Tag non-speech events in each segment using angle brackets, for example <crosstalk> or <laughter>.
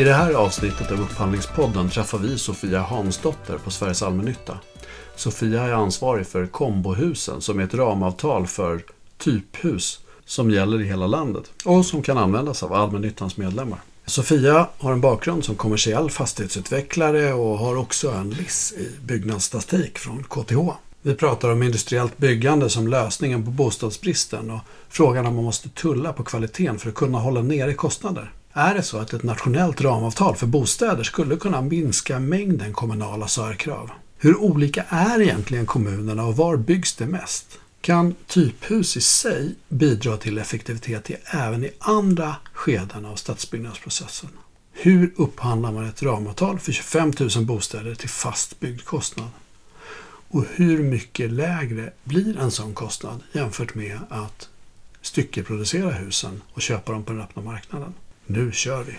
I det här avsnittet av Upphandlingspodden träffar vi Sofia Hansdotter på Sveriges Allmännytta. Sofia är ansvarig för kombohusen som är ett ramavtal för typhus som gäller i hela landet och som kan användas av allmännyttans medlemmar. Sofia har en bakgrund som kommersiell fastighetsutvecklare och har också en LIS i byggnadsstatistik från KTH. Vi pratar om industriellt byggande som lösningen på bostadsbristen och frågan om man måste tulla på kvaliteten för att kunna hålla nere kostnader. Är det så att ett nationellt ramavtal för bostäder skulle kunna minska mängden kommunala särkrav? Hur olika är egentligen kommunerna och var byggs det mest? Kan typhus i sig bidra till effektivitet även i andra skeden av stadsbyggnadsprocessen? Hur upphandlar man ett ramavtal för 25 000 bostäder till fast byggkostnad? Och hur mycket lägre blir en sån kostnad jämfört med att styckeproducera husen och köpa dem på den öppna marknaden? Nu kör vi!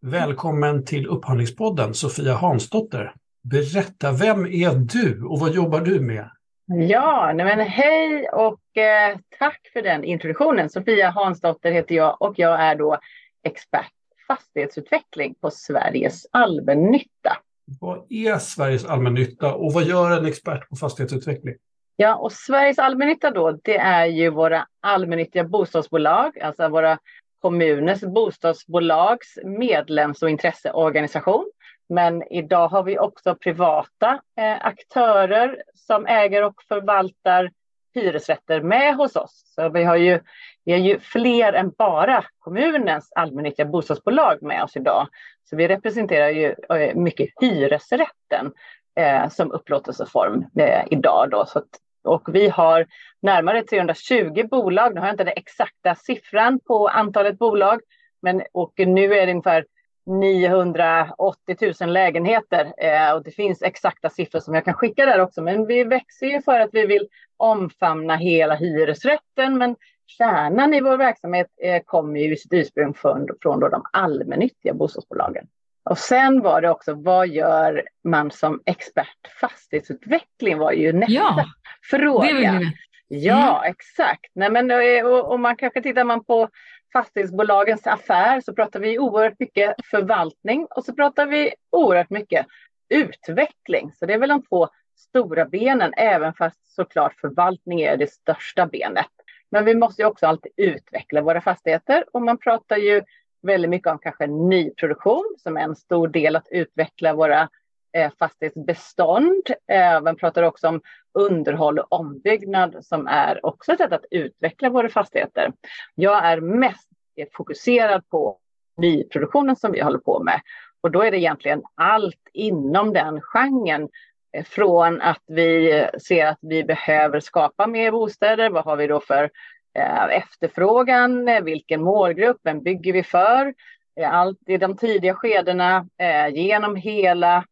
Välkommen till Upphandlingspodden Sofia Hansdotter. Berätta, vem är du och vad jobbar du med? Ja, nej men hej och eh, tack för den introduktionen. Sofia Hansdotter heter jag och jag är då expert fastighetsutveckling på Sveriges allmännytta. Vad är Sveriges allmännytta och vad gör en expert på fastighetsutveckling? Ja, och Sveriges allmännytta då, det är ju våra allmännyttiga bostadsbolag, alltså våra kommunens bostadsbolags medlems och intresseorganisation. Men idag har vi också privata eh, aktörer som äger och förvaltar hyresrätter med hos oss. Så vi har ju, vi är ju fler än bara kommunens allmännyttiga bostadsbolag med oss idag. Så vi representerar ju eh, mycket hyresrätten eh, som upplåtelseform eh, idag. Då. Så att, och vi har närmare 320 bolag. Nu har jag inte den exakta siffran på antalet bolag, men och nu är det ungefär 980 000 lägenheter eh, och det finns exakta siffror som jag kan skicka där också. Men vi växer ju för att vi vill omfamna hela hyresrätten. Men kärnan i vår verksamhet eh, kommer ju i sitt ursprung från, från då de allmännyttiga bostadsbolagen. Och sen var det också, vad gör man som expert fastighetsutveckling var ju nästa ja, fråga. Ja, mm. exakt. Nej, men, eh, och, och man kanske tittar man på fastighetsbolagens affär så pratar vi oerhört mycket förvaltning och så pratar vi oerhört mycket utveckling. Så det är väl de två stora benen, även fast såklart förvaltning är det största benet. Men vi måste ju också alltid utveckla våra fastigheter och man pratar ju väldigt mycket om kanske nyproduktion som är en stor del att utveckla våra eh, fastighetsbestånd. Eh, man pratar också om underhåll och ombyggnad som är också ett sätt att utveckla våra fastigheter. Jag är mest fokuserad på nyproduktionen som vi håller på med. Och då är det egentligen allt inom den genren. Eh, från att vi ser att vi behöver skapa mer bostäder. Vad har vi då för Eh, efterfrågan? Eh, vilken målgrupp? Vem bygger vi för? Eh, allt i de tidiga skedena genom hela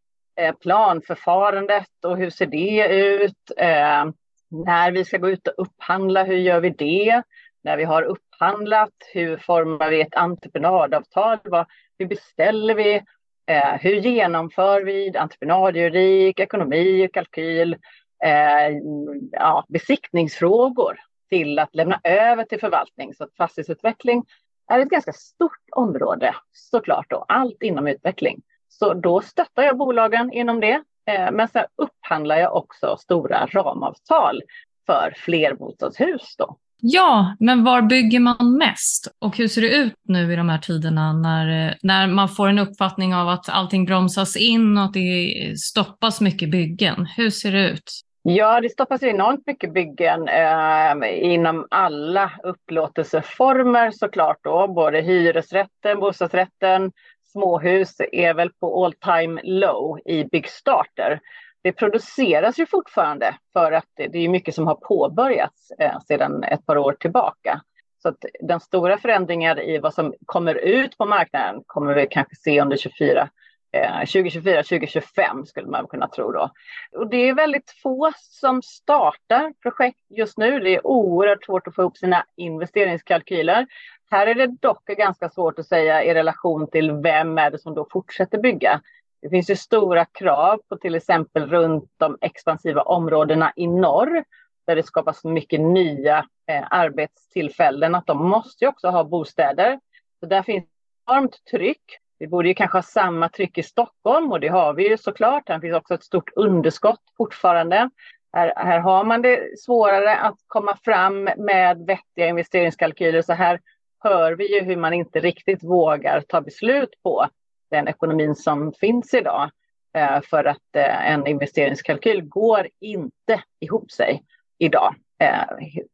planförfarandet och hur ser det ut? När vi ska gå ut och upphandla, hur gör vi det? När vi har upphandlat, hur formar vi ett entreprenadavtal? hur beställer vi? Hur genomför vi entreprenadjuridik, ekonomi, kalkyl, ja, besiktningsfrågor till att lämna över till förvaltning. Så att fastighetsutveckling är ett ganska stort område såklart då, allt inom utveckling. Så då stöttar jag bolagen inom det. Eh, men sen upphandlar jag också stora ramavtal för flerbostadshus då. Ja, men var bygger man mest? Och hur ser det ut nu i de här tiderna när, när man får en uppfattning av att allting bromsas in och att det stoppas mycket byggen? Hur ser det ut? Ja, det stoppas enormt mycket byggen eh, inom alla upplåtelseformer såklart då, både hyresrätten, bostadsrätten, småhus är väl på all time low i byggstarter. Det produceras ju fortfarande för att det är mycket som har påbörjats eh, sedan ett par år tillbaka. Så att den stora förändringen i vad som kommer ut på marknaden kommer vi kanske se under 24, Eh, 2024, 2025 skulle man kunna tro då. Och det är väldigt få som startar projekt just nu. Det är oerhört svårt att få ihop sina investeringskalkyler. Här är det dock ganska svårt att säga i relation till vem är det som då fortsätter bygga. Det finns ju stora krav på till exempel runt de expansiva områdena i norr där det skapas mycket nya eh, arbetstillfällen, att de måste ju också ha bostäder. Så där finns enormt tryck vi borde ju kanske ha samma tryck i Stockholm och det har vi ju såklart. Här finns också ett stort underskott fortfarande. Här, här har man det svårare att komma fram med vettiga investeringskalkyler. Så här hör vi ju hur man inte riktigt vågar ta beslut på den ekonomin som finns idag. Eh, för att eh, en investeringskalkyl går inte ihop sig idag. Eh,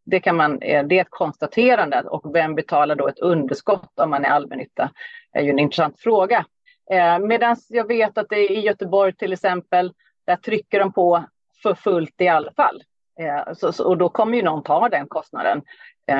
det, kan man, eh, det är ett konstaterande och vem betalar då ett underskott om man är allmännytta? Det är ju en intressant fråga. Eh, Medan jag vet att det är i Göteborg till exempel, där trycker de på för fullt i alla fall. Och då kommer ju någon ta den kostnaden.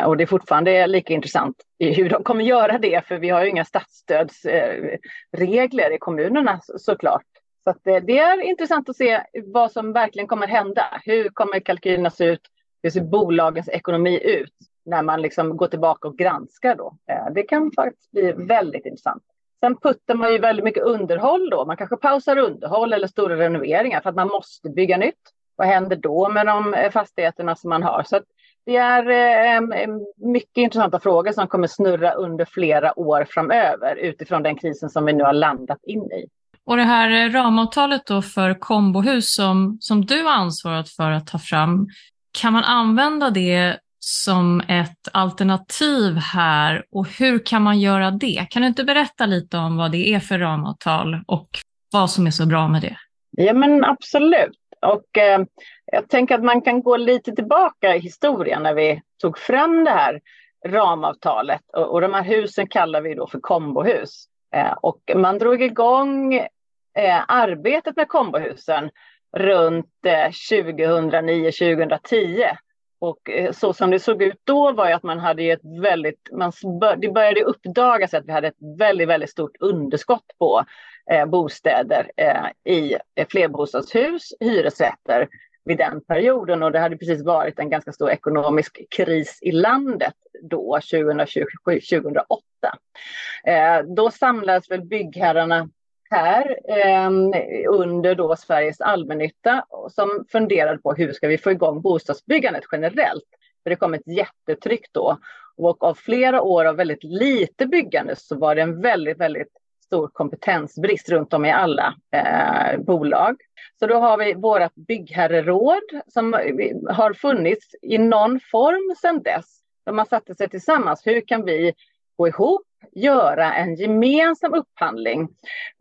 Och det är fortfarande lika intressant hur de kommer göra det, för vi har ju inga statsstödsregler i kommunerna såklart. Så det är intressant att se vad som verkligen kommer hända. Hur kommer kalkylerna se ut? Hur ser bolagens ekonomi ut när man liksom går tillbaka och granskar då? Eh, det kan faktiskt bli väldigt intressant. Sen puttar man ju väldigt mycket underhåll då. Man kanske pausar underhåll eller stora renoveringar för att man måste bygga nytt. Vad händer då med de eh, fastigheterna som man har? Så det är eh, mycket intressanta frågor som kommer snurra under flera år framöver utifrån den krisen som vi nu har landat in i. Och det här ramavtalet då för kombohus som, som du har ansvarat för att ta fram, kan man använda det som ett alternativ här och hur kan man göra det? Kan du inte berätta lite om vad det är för ramavtal och vad som är så bra med det? Ja men absolut. Och eh, jag tänker att man kan gå lite tillbaka i historien när vi tog fram det här ramavtalet och, och de här husen kallar vi då för kombohus. Eh, och man drog igång eh, arbetet med kombohusen runt eh, 2009-2010. Och eh, så som det såg ut då var ju att man hade ett väldigt, man, det började uppdagas att vi hade ett väldigt, väldigt stort underskott på eh, bostäder eh, i flerbostadshus, hyresrätter vid den perioden och det hade precis varit en ganska stor ekonomisk kris i landet då 2007, 2008. Eh, då samlades väl byggherrarna här eh, under då Sveriges allmännytta som funderade på hur ska vi få igång bostadsbyggandet generellt. För det kom ett jättetryck då och av flera år av väldigt lite byggande så var det en väldigt, väldigt stor kompetensbrist runt om i alla eh, bolag. Så då har vi vårt byggherreråd som eh, har funnits i någon form sedan dess. Där man satte sig tillsammans. Hur kan vi gå ihop göra en gemensam upphandling.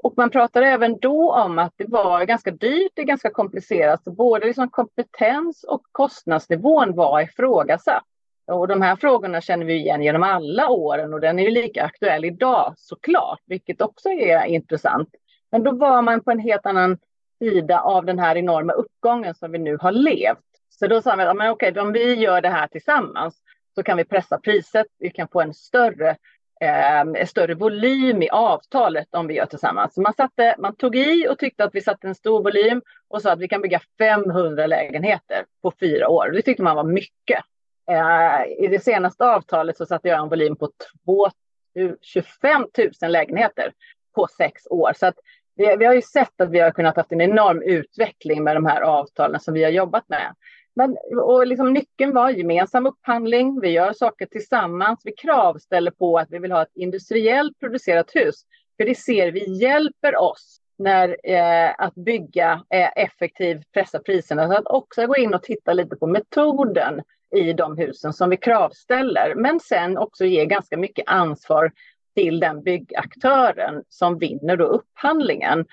Och man pratade även då om att det var ganska dyrt, det är ganska komplicerat, så både liksom kompetens och kostnadsnivån var ifrågasatt. Och de här frågorna känner vi igen genom alla åren och den är ju lika aktuell idag såklart, vilket också är intressant. Men då var man på en helt annan sida av den här enorma uppgången som vi nu har levt. Så då sa vi, men okej, om vi gör det här tillsammans så kan vi pressa priset, vi kan få en större eh, större volym i avtalet om vi gör tillsammans. Man, satte, man tog i och tyckte att vi satte en stor volym och sa att vi kan bygga 500 lägenheter på fyra år. Det tyckte man var mycket. Eh, I det senaste avtalet så satte jag en volym på 2, 25 000 lägenheter på sex år. Så att vi, vi har ju sett att vi har kunnat haft en enorm utveckling med de här avtalen som vi har jobbat med. Men, och liksom nyckeln var gemensam upphandling, vi gör saker tillsammans, vi kravställer på att vi vill ha ett industriellt producerat hus. För det ser vi hjälper oss när, eh, att bygga eh, effektivt, pressa priserna. Så att också gå in och titta lite på metoden i de husen som vi kravställer. Men sen också ge ganska mycket ansvar till den byggaktören som vinner då upphandlingen.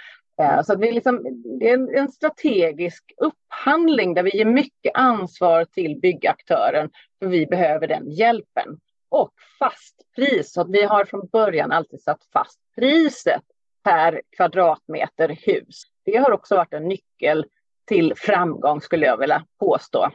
Eh, så det är, liksom, det är en strategisk upphandling där vi ger mycket ansvar till byggaktören, för vi behöver den hjälpen. Och fast pris, så att vi har från början alltid satt fast priset per kvadratmeter hus. Det har också varit en nyckel till framgång skulle jag vilja påstå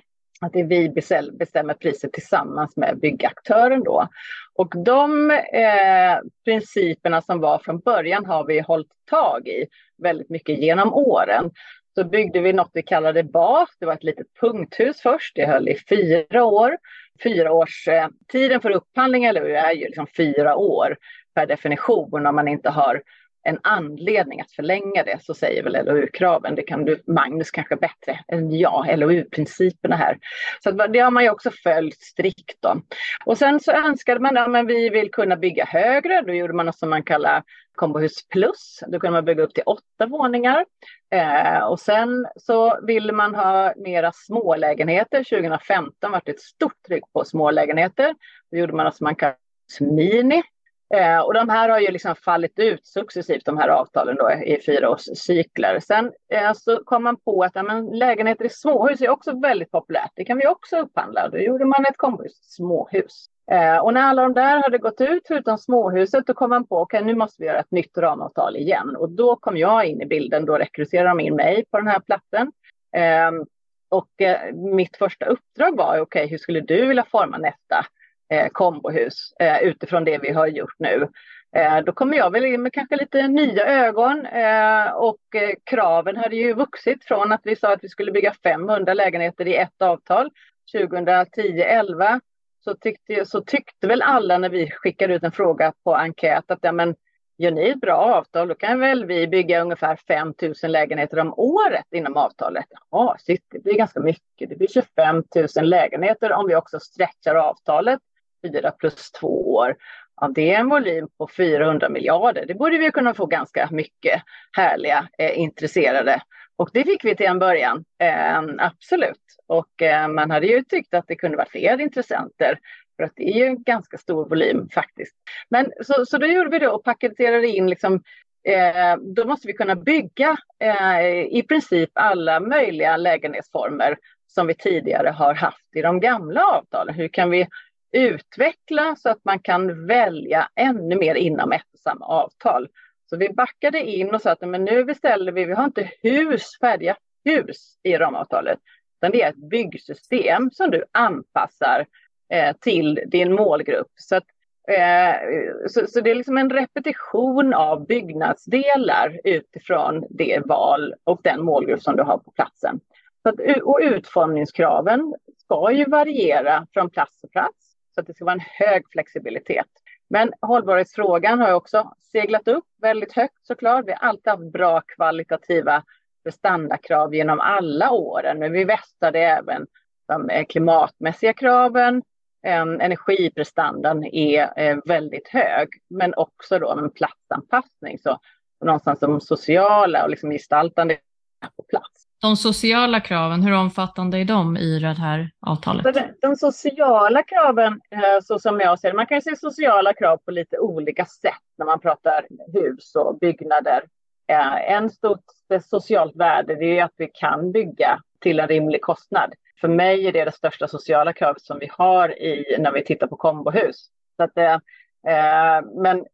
att det är vi bestämmer priset tillsammans med byggaktören då. Och de eh, principerna som var från början har vi hållit tag i väldigt mycket genom åren. Så byggde vi något vi kallade BAS, det var ett litet punkthus först, det höll i fyra år. Fyra års, eh, tiden för upphandling eller är ju liksom fyra år per definition om man inte har en anledning att förlänga det så säger väl LOU-kraven. Det kan du Magnus kanske bättre än jag, LOU-principerna här. Så det har man ju också följt strikt då. Och sen så önskade man att vi vill kunna bygga högre. Då gjorde man något som man kallar kombohus plus. Då kunde man bygga upp till åtta våningar. Eh, och sen så ville man ha mera smålägenheter. 2015 var det ett stort tryck på smålägenheter. Då gjorde man något som man kallar mini. Eh, och de här har ju liksom fallit ut successivt, de här avtalen då, i fyraårscykler. Sen eh, så kom man på att ja, men, lägenheter i småhus är också väldigt populärt. Det kan vi också upphandla. Då gjorde man ett kombohus småhus. Eh, och när alla de där hade gått ut, förutom småhuset, då kom man på att okay, nu måste vi göra ett nytt ramavtal igen. Och då kom jag in i bilden. Då rekryterade de in mig på den här platsen. Eh, och eh, mitt första uppdrag var, okej, okay, hur skulle du vilja forma nästa eh, kombohus eh, utifrån det vi har gjort nu. Eh, då kommer jag väl in med kanske lite nya ögon eh, och eh, kraven hade ju vuxit från att vi sa att vi skulle bygga 500 lägenheter i ett avtal 2010-11 så tyckte, så tyckte väl alla när vi skickade ut en fråga på enkät att ja, men, gör ni ett bra avtal då kan väl vi bygga ungefär 5 000 lägenheter om året inom avtalet. Ja, shit, det blir ganska mycket. Det blir 25 000 lägenheter om vi också stretchar avtalet fyra plus två år. Ja, det är en volym på 400 miljarder. Det borde vi kunna få ganska mycket härliga eh, intresserade. Och det fick vi till en början, eh, absolut. Och eh, man hade ju tyckt att det kunde vara fler intressenter. För att det är ju en ganska stor volym faktiskt. Men så, så då gjorde vi det och paketerade in liksom eh, då måste vi kunna bygga eh, i princip alla möjliga lägenhetsformer som vi tidigare har haft i de gamla avtalen. Hur kan vi utveckla så att man kan välja ännu mer inom ett och samma avtal. Så vi backade in och sa att men nu beställer vi, vi har inte hus, färdiga hus i ramavtalet, utan det är ett byggsystem som du anpassar eh, till din målgrupp. Så, att, eh, så, så, det är liksom en repetition av byggnadsdelar utifrån det val och den målgrupp som du har på platsen. Så att, och utformningskraven ska ju variera från plats till plats så att det ska vara en hög flexibilitet. Men hållbarhetsfrågan har också seglat upp väldigt högt såklart. Vi har alltid haft bra kvalitativa prestandakrav genom alla åren, men vi västade även de eh, klimatmässiga kraven. Ehm, energiprestandan är eh, väldigt hög, men också då en platsanpassning. Så någonstans de sociala och liksom gestaltande på plats. De sociala kraven, hur omfattande är de i det här avtalet? De, de sociala kraven, eh, så som jag ser det, man kan se sociala krav på lite olika sätt när man pratar hus och byggnader. Eh, en stort socialt värde är att vi kan bygga till en rimlig kostnad. För mig är det det största sociala kravet som vi har i, när vi tittar på kombohus. Så att, eh, eh men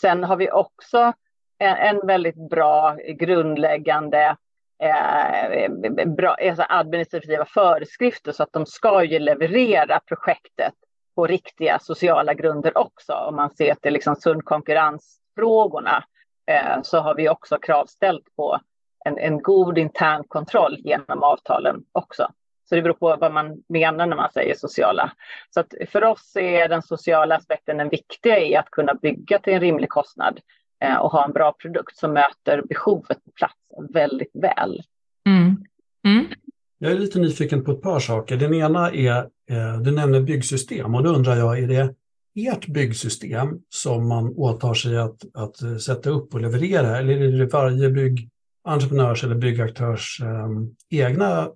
sen har vi också en, en väldigt bra grundläggande eh, bra, alltså administrativa föreskrifter så att de ska ju leverera projektet på riktiga sociala grunder också. Om man ser till liksom sund konkurrensfrågorna eh, så har vi också kravställt på en, en god intern kontroll genom avtalen också. Så det beror på vad man menar när man säger sociala. Så att för oss är den sociala aspekten den viktiga i att kunna bygga till en rimlig kostnad och ha en bra produkt som möter behovet på plats väldigt väl. Mm. Mm. Jag är lite nyfiken på ett par saker. Den ena är, eh, du nämner byggsystem och då undrar jag, är det ert byggsystem som man åtar sig att, att eh, sätta upp och leverera eller är det varje byggentreprenörs eller byggaktörs eh, egna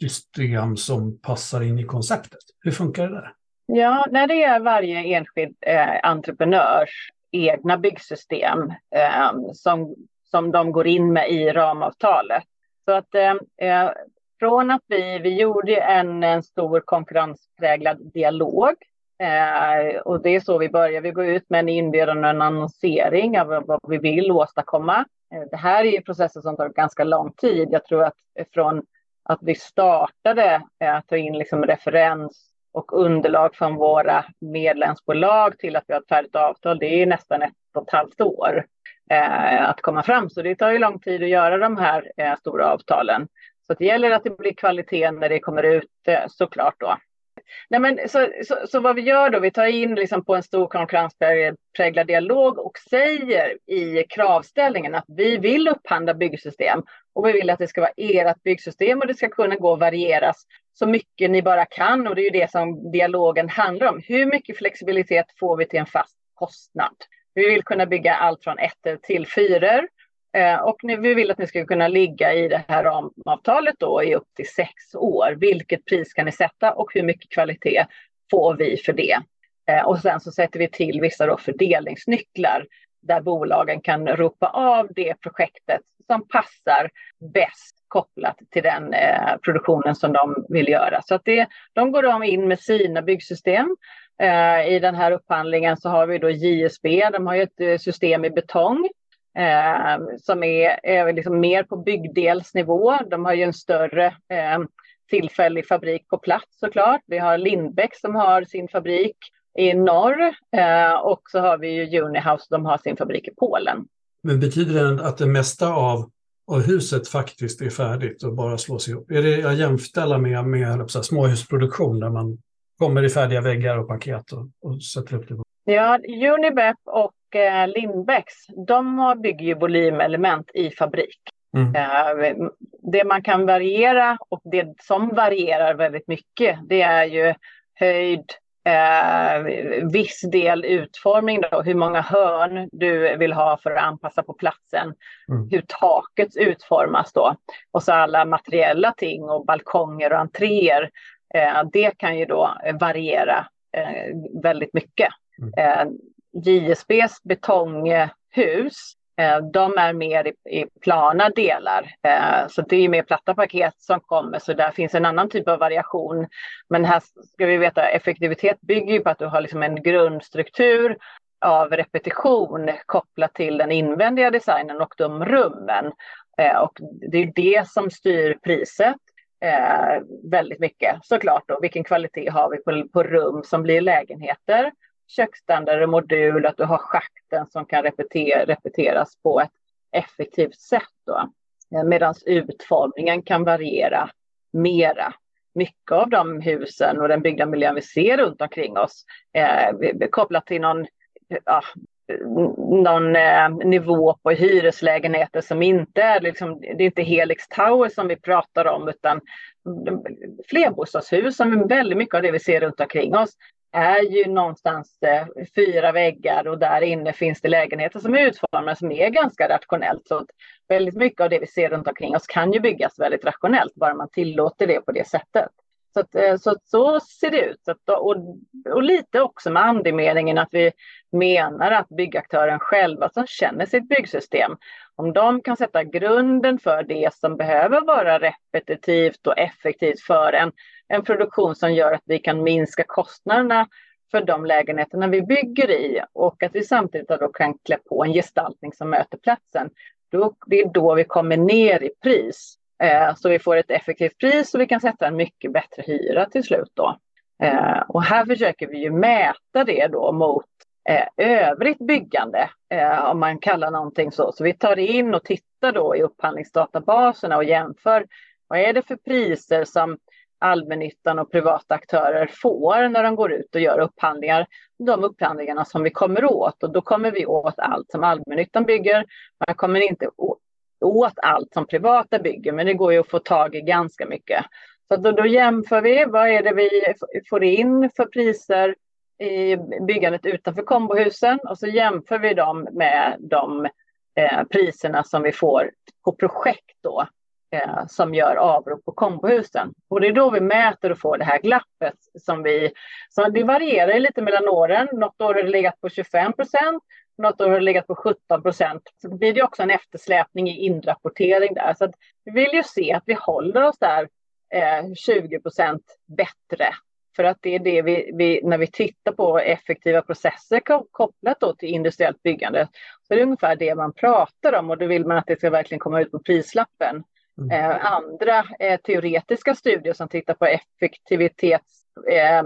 system som passar in i konceptet? Hur funkar det där? Ja, när det är varje enskild eh, entreprenörs egna byggsystem eh, som, som de går in med i ramavtalet. Så att ehm, eh, från att vi, vi gjorde en, en stor konkurrenspräglad dialog eh, och det är så vi börjar. Vi går ut med en inbjudan och en annonsering av vad vi vill åstadkomma. Eh, det här är ju processer som tar ganska lång tid. Jag tror att eh, från att vi startade eh, att ta in liksom referens och underlag från våra medlemsbolag till att vi har ett färdigt avtal, det är nästan ett och ett halvt år eh, att komma fram. Så det tar ju lång tid att göra de här eh, stora avtalen. Så det gäller att det blir kvalitet när det kommer ut eh, såklart då. Nej, men, så, så, så, vad vi gör då, vi tar in liksom på en stor konkurrenspräglad dialog och säger i kravställningen att vi vill upphandla byggsystem och vi vill att det ska vara ert byggsystem och det ska kunna gå att varieras så mycket ni bara kan och det är ju det som dialogen handlar om. Hur mycket flexibilitet får vi till en fast kostnad? Vi vill kunna bygga allt från ettor till fyror eh, och vi vill att ni ska kunna ligga i det här ramavtalet då i upp till sex år. Vilket pris kan ni sätta och hur mycket kvalitet får vi för det? Eh, och sen så sätter vi till vissa då fördelningsnycklar där bolagen kan ropa av det projektet som passar bäst kopplat till den eh, produktionen som de vill göra. Så att det, de går de in med sina byggsystem. Eh, I den här upphandlingen så har vi då JSB, de har ju ett eh, system i betong eh, som är, är liksom mer på byggdelsnivå. De har ju en större eh, tillfällig fabrik på plats såklart. Vi har Lindbäck som har sin fabrik i norr eh, och så har vi ju Unihouse, de har sin fabrik i Polen. Men betyder det att det mesta av, av huset faktiskt är färdigt och bara slås ihop? Är det att jämställa med, med så här, småhusproduktion där man kommer i färdiga väggar och paket och, och sätter upp det? Ja, Unibep och eh, Lindbäcks, de bygger ju volymelement i fabrik. Mm. Eh, det man kan variera och det som varierar väldigt mycket, det är ju höjd, eh, viss del utformning, då, hur många hörn du vill ha för att anpassa på platsen, mm. hur taket utformas då och så alla materiella ting och balkonger och entréer. Eh, det kan ju då variera eh, väldigt mycket. Mm. Eh, JSBs betonghus, Eh, de är mer i, plana delar. Eh, så det är mer platta paket som kommer, så där finns en annan typ av variation. Men här ska vi veta, effektivitet bygger ju på att du har liksom en grundstruktur av repetition kopplat till den invändiga designen och de rummen. Eh, och det är det som styr priset. Eh, väldigt mycket såklart. Då. Vilken kvalitet har vi på, på rum som blir lägenheter? Köksstandard och modul, att du har schakten som kan repeter, repeteras på ett effektivt sätt. Då. Eh, Medan utformningen kan variera mera. Mycket av de husen och den byggda miljön vi ser runt omkring oss eh, kopplat till någon, ja, någon eh, nivå på hyreslägenheter som inte är, liksom, det är inte Helix Tower som vi pratar om utan flerbostadshus som är väldigt mycket av det vi ser runt omkring oss är ju någonstans eh, fyra väggar och där inne finns det lägenheter som är utformade som är ganska rationellt. Så väldigt mycket av det vi ser runt omkring oss kan ju byggas väldigt rationellt, bara man tillåter det på det sättet. Så, att, eh, så, så ser det ut. Att, och, och lite också med andemeningen att vi menar att byggaktören själva som känner sitt byggsystem, om de kan sätta grunden för det som behöver vara repetitivt och effektivt för en en produktion som gör att vi kan minska kostnaderna för de lägenheterna vi bygger i och att vi samtidigt då kan klä på en gestaltning som möter platsen. Då, det är då vi kommer ner i pris. Eh, så vi får ett effektivt pris och vi kan sätta en mycket bättre hyra till slut då. Eh, och här försöker vi ju mäta det då mot eh, övrigt byggande, eh, om man kallar någonting så. Så vi tar in och tittar då i upphandlingsdatabaserna och jämför vad är det för priser som allmännyttan och privata aktörer får när de går ut och gör upphandlingar. De upphandlingarna som vi kommer åt och då kommer vi åt allt som allmännyttan bygger. Man kommer inte åt allt som privata bygger, men det går ju att få tag i ganska mycket. Så då, då jämför vi, vad är det vi får in för priser i byggandet utanför kombohusen och så jämför vi dem med de eh, priserna som vi får på projekt då eh, som gör avrop på kombohusen. Och det är då vi mäter och får det här glappet som vi, Så det varierar lite mellan åren. Något år har det legat på 25 procent, något år har det legat på 17 procent. Så det blir det också en eftersläpning i inrapportering där. Så vi vill ju se att vi håller oss där eh, 20 procent bättre för att det är det vi, vi, när vi tittar på effektiva processer kopplat då till industriellt byggande, så är det ungefär det man pratar om och då vill man att det ska verkligen komma ut på prislappen. Mm. Eh, andra eh, teoretiska studier som tittar på effektivitet eh,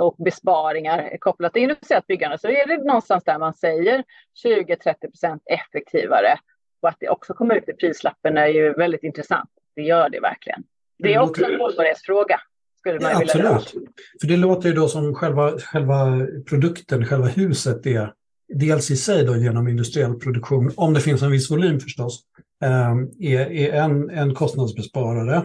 och besparingar kopplat till industriellt byggande så är det någonstans där man säger 20-30 procent effektivare. Och att det också kommer ut i prislappen är ju väldigt intressant. Det gör det verkligen. Det är också en hållbarhetsfråga. skulle man ja, vilja Absolut. För det låter ju då som själva, själva produkten, själva huset är dels i sig då genom industriell produktion, om det finns en viss volym förstås, Ehm, är, är en, en kostnadsbesparare.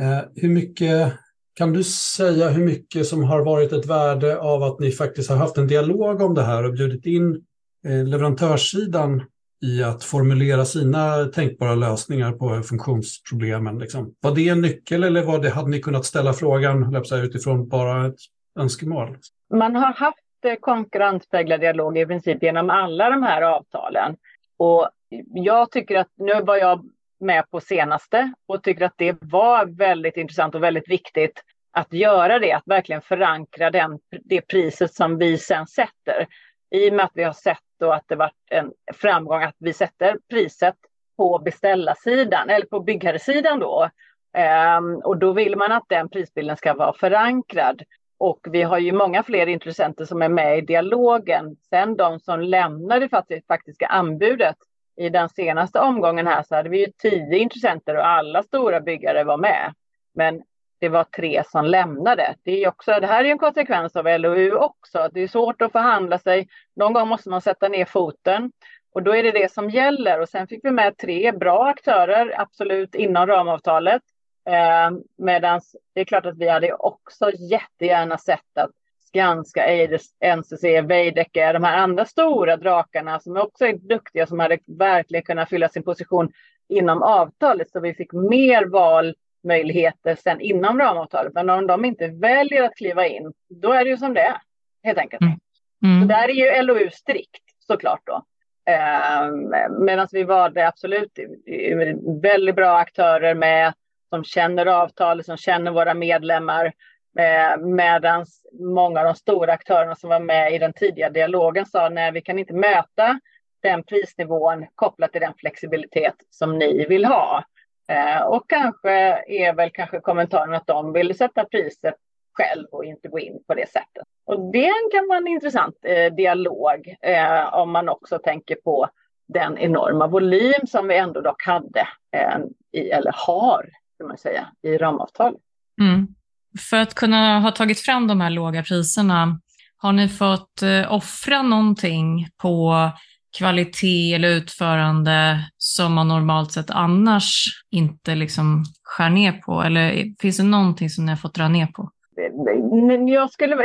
Ehm, hur mycket, kan du säga hur mycket som har varit ett värde av att ni faktiskt har haft en dialog om det här och bjudit in eh, leverantörssidan i att formulera sina tänkbara lösningar på funktionsproblemen? Liksom. Var det en nyckel eller var det, hade ni kunnat ställa frågan säga, utifrån bara ett önskemål? Man har haft eh, konkurrenspräglad dialog i princip genom alla de här avtalen. Och jag tycker att, nu var jag med på senaste och tycker att det var väldigt intressant och väldigt viktigt att göra det, att verkligen förankra den, det priset som vi sen sätter. I och med att vi har sett då att det varit en framgång att vi sätter priset på beställarsidan eller på byggherresidan då. Ehm, och då vill man att den prisbilden ska vara förankrad. Och vi har ju många fler intressenter som är med i dialogen. Sen de som lämnar det faktiska anbudet. I den senaste omgången här så hade vi ju tio intressenter och alla stora byggare var med. Men det var tre som lämnade. Det, är också, det här är en konsekvens av LOU också. Det är svårt att förhandla sig. Någon gång måste man sätta ner foten och då är det det som gäller. Och sen fick vi med tre bra aktörer, absolut inom ramavtalet. Eh, Medan det är klart att vi hade också jättegärna sett att Skanska, Eides, NCC, Veidekke, de här andra stora drakarna som också är duktiga, som hade verkligen kunnat fylla sin position inom avtalet. Så vi fick mer val möjligheter sen inom ramavtalet. Men om de inte väljer att kliva in, då är det ju som det är, helt enkelt. Mm. Mm. Så där är ju LOU strikt såklart då. Eh, Medan vi valde absolut väldigt bra aktörer med som känner avtalet, som känner våra medlemmar. Eh, Medan många av de stora aktörerna som var med i den tidiga dialogen sa nej, vi kan inte möta den prisnivån kopplat till den flexibilitet som ni vill ha. Eh, och kanske är väl kanske kommentaren att de vill sätta priset själv och inte gå in på det sättet. Och det kan vara en intressant eh, dialog eh, om man också tänker på den enorma volym som vi ändå dock hade eh, i, eller har, kan man säga, i ramavtalet. Mm. För att kunna ha tagit fram de här låga priserna, har ni fått eh, offra någonting på kvalitet eller utförande som man normalt sett annars inte liksom skär ner på? Eller finns det någonting som ni har fått dra ner på? Jag skulle,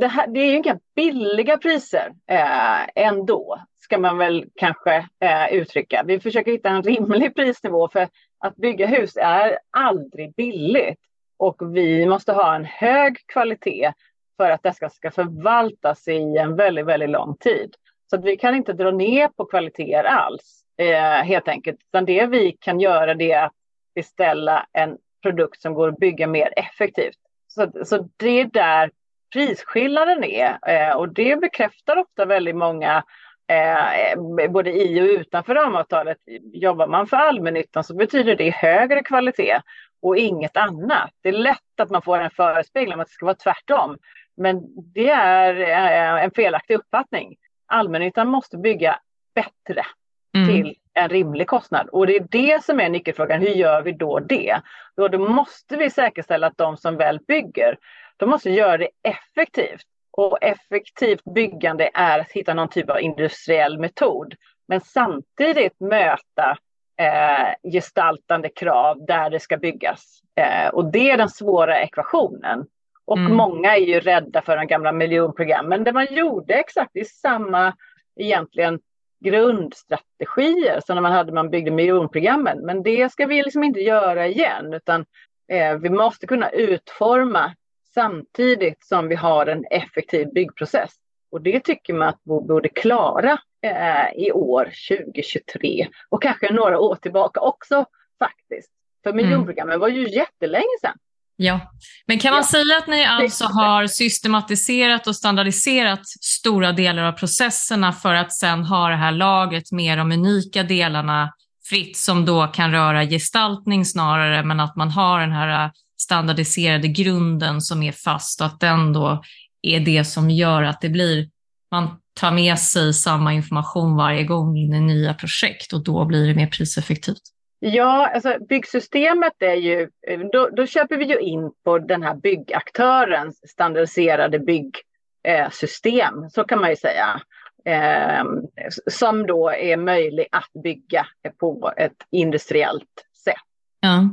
det, här, det är ju inga billiga priser eh, ändå, ska man väl kanske eh, uttrycka. Vi försöker hitta en rimlig prisnivå för att bygga hus är aldrig billigt. Och vi måste ha en hög kvalitet för att detta ska förvaltas i en väldigt, väldigt lång tid. Så att vi kan inte dra ner på kvaliteter alls, eh, helt enkelt. Utan det vi kan göra det är att beställa en produkt som går att bygga mer effektivt. Så, så det är där prisskillnaden är. Eh, och det bekräftar ofta väldigt många Eh, både i och utanför ramavtalet. Jobbar man för allmännyttan så betyder det högre kvalitet och inget annat. Det är lätt att man får en förespegling om att det ska vara tvärtom. Men det är eh, en felaktig uppfattning allmännyttan måste bygga bättre mm. till en rimlig kostnad. Och det är det som är nyckelfrågan. Hur gör vi då det? Då, då måste vi säkerställa att de som väl bygger, de måste göra det effektivt. Och effektivt byggande är att hitta någon typ av industriell metod. Men samtidigt möta eh, gestaltande krav där det ska byggas. Eh, och det är den svåra ekvationen. Och mm. många är ju rädda för de gamla miljonprogrammen där man gjorde exakt i samma egentligen grundstrategier som när man hade man byggde miljonprogrammen. Men det ska vi liksom inte göra igen utan eh, vi måste kunna utforma samtidigt som vi har en effektiv byggprocess. Och det tycker man att vi borde klara eh, i år 2023 och kanske några år tillbaka också faktiskt. För mm. miljonprogrammen mm. var ju jättelänge sedan. Ja, men kan man ja. säga att ni alltså har systematiserat och standardiserat stora delar av processerna för att sen ha det här laget med de unika delarna fritt som då kan röra gestaltning snarare, men att man har den här standardiserade grunden som är fast och att den då är det som gör att det blir, man tar med sig samma information varje gång in i nya projekt och då blir det mer priseffektivt. Ja, alltså byggsystemet är ju, då, då köper vi ju in på den här byggaktörens standardiserade byggsystem, så kan man ju säga. Eh, som då är möjlig att bygga på ett industriellt sätt. Ja.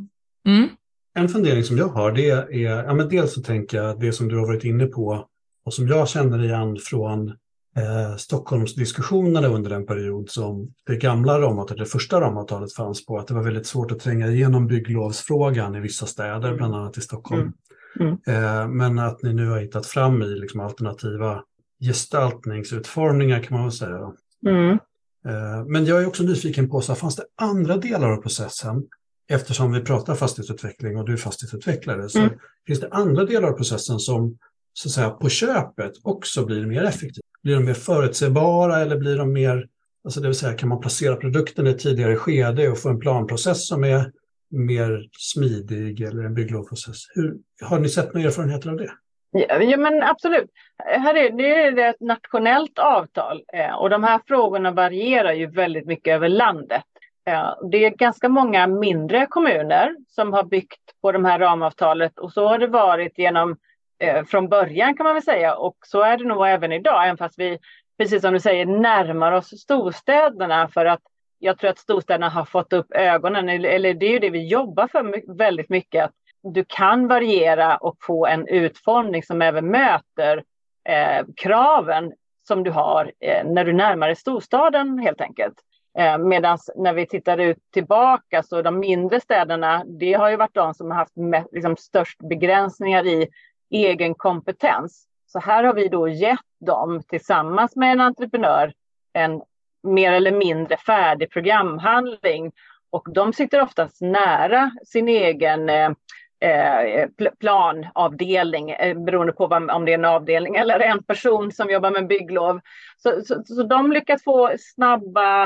Mm. En fundering som jag har det är, ja men dels så tänker jag det som du har varit inne på och som jag känner igen från eh, Stockholmsdiskussionerna under den period som det gamla ramavtalet, det första ramavtalet fanns på, att det var väldigt svårt att tränga igenom bygglovsfrågan i vissa städer, mm. bland annat i Stockholm. Mm. Mm. Eh, men att ni nu har hittat fram i liksom, alternativa gestaltningsutformningar kan man väl säga. Mm. Eh, men jag är också nyfiken på, så fanns det andra delar av processen eftersom vi pratar fastighetsutveckling och du är fastighetsutvecklare, så mm. finns det andra delar av processen som så att säga, på köpet också blir mer effektiva? Blir de mer förutsägbara eller blir de mer, alltså det vill säga kan man placera produkten i ett tidigare skede och få en planprocess som är mer smidig eller en bygglovprocess? Hur, har ni sett några erfarenheter av det? Ja, ja, men absolut. Här är, det är ett nationellt avtal eh, och de här frågorna varierar ju väldigt mycket över landet. Eh, det är ganska många mindre kommuner som har byggt på de här ramavtalet och så har det varit genom eh, från början kan man väl säga och så är det nog även idag, även fast vi precis som du säger närmar oss storstäderna för att jag tror att storstäderna har fått upp ögonen, eller det är ju det vi jobbar för väldigt mycket, att du kan variera och få en utformning som även möter eh, kraven som du har eh, när du närmar dig storstaden helt enkelt. Eh, Medan när vi tittar ut tillbaka så de mindre städerna, det har ju varit de som har haft med, liksom, störst begränsningar i egen kompetens. Så här har vi då gett dem tillsammans med en entreprenör en mer eller mindre färdig programhandling och de sitter oftast nära sin egen eh, eh planavdelning, eh, beroende på om det är en avdelning eller en person som jobbar med bygglov. Så, så, så de lyckas få snabba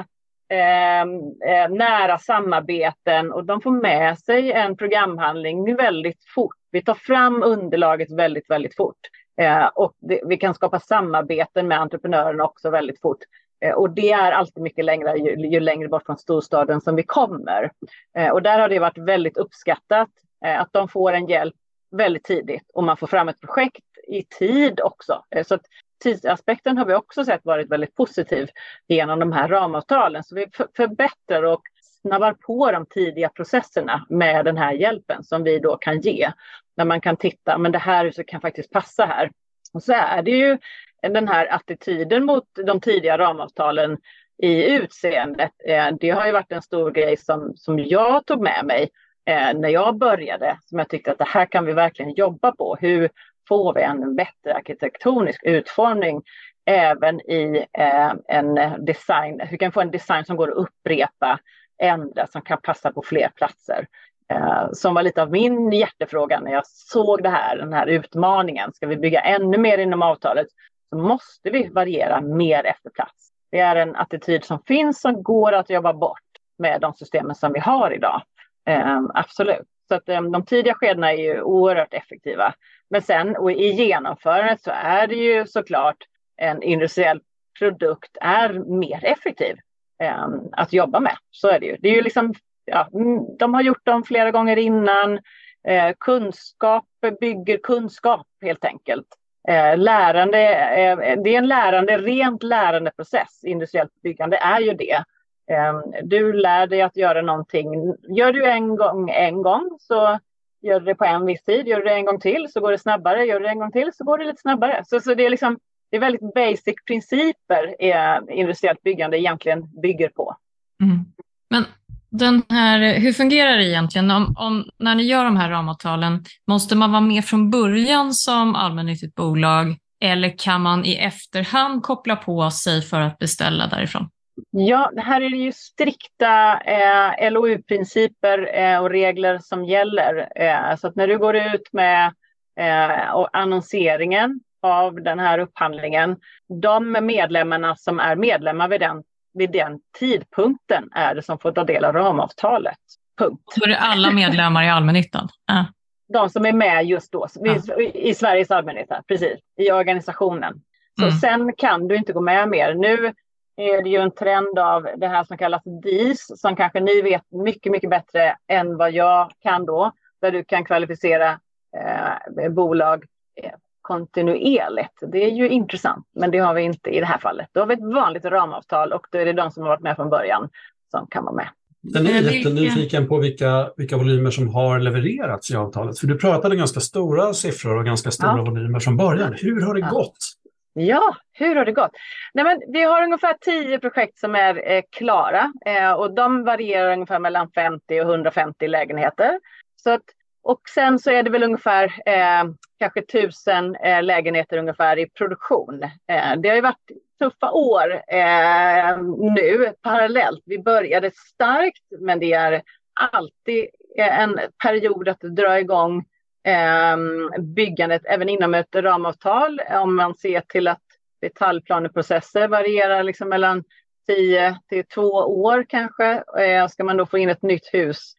eh, eh nära samarbeten och de får med sig en programhandling väldigt fort. Vi tar fram underlaget väldigt, väldigt fort eh, och det, vi kan skapa samarbeten med entreprenörerna också väldigt fort. Eh, och det är alltid mycket längre ju, ju, längre bort från storstaden som vi kommer. Eh, och där har det varit väldigt uppskattat eh, att de får en hjälp väldigt tidigt och man får fram ett projekt i tid också. Eh, så att tidsaspekten har vi också sett varit väldigt positiv genom de här ramavtalen. Så vi förbättrar och snabbar på de tidiga processerna med den här hjälpen som vi då kan ge. När man kan titta, men det här huset kan faktiskt passa här. Och så är det ju den här attityden mot de tidiga ramavtalen i utseendet. Eh, det har ju varit en stor grej som, som jag tog med mig eh, när jag började, som jag tyckte att det här kan vi verkligen jobba på. Hur får vi en bättre arkitektonisk utformning även i eh, en design. Hur kan vi få en design som går att upprepa, ändra, som kan passa på fler platser. Eh, som var lite av min hjärtefråga när jag såg det här, den här utmaningen. Ska vi bygga ännu mer inom avtalet så måste vi variera mer efter plats. Det är en attityd som finns som går att jobba bort med de systemen som vi har idag. Eh, absolut. Så att, eh, de tidiga skedena är ju oerhört effektiva. Men sen och i genomförandet så är det ju såklart en industriell produkt är mer effektiv Eh, att jobba med. Så är det ju. Det är ju liksom, ja, mm, de har gjort dem flera gånger innan. Eh, kunskap bygger kunskap helt enkelt. Eh, lärande, eh, det är en lärande, rent lärandeprocess. Industriellt byggande är ju det. Eh, du lär dig att göra någonting. Gör du en gång en gång så Gör du det på en viss tid, gör du det en gång till så går det snabbare, gör du det en gång till så går det lite snabbare. Så, så det, är liksom, det är väldigt basic principer eh, industriellt byggande egentligen bygger på. Mm. Men den här, hur fungerar det egentligen? Om, om, när ni gör de här ramavtalen, måste man vara med från början som allmännyttigt bolag eller kan man i efterhand koppla på sig för att beställa därifrån? Ja, här är det ju strikta eh, LOU-principer eh, och regler som gäller. Eh, så att när du går ut med eh, annonseringen av den här upphandlingen, de medlemmarna som är medlemmar vid den, vid den tidpunkten är det som får ta del av ramavtalet. Punkt. Så det är alla medlemmar i allmännyttan? Äh. De som är med just då, äh. i, i Sveriges allmännytta, precis, i organisationen. Så mm. sen kan du inte gå med mer. Nu är det ju en trend av det här som kallas DIS, som kanske ni vet mycket, mycket bättre än vad jag kan då, där du kan kvalificera eh, bolag eh, kontinuerligt. Det är ju intressant, men det har vi inte i det här fallet. Då har vi ett vanligt ramavtal och då är det de som har varit med från början som kan vara med. Den är jättenyfiken på vilka, vilka volymer som har levererats i avtalet. För du pratade ganska stora siffror och ganska stora ja. volymer från början. Hur har det ja. gått? Ja, hur har det gått? Nej, men vi har ungefär tio projekt som är eh, klara eh, och de varierar ungefär mellan 50 och 150 lägenheter. Så att, och sen så är det väl ungefär eh, kanske tusen eh, lägenheter ungefär i produktion. Eh, det har ju varit tuffa år eh, nu parallellt. Vi började starkt, men det är alltid eh, en period att dra igång eh, byggandet även inom ett ramavtal. Om man ser till att detaljplaneprocesser varierar liksom mellan 10 till 2 år kanske. Eh, ska man då få in ett nytt hus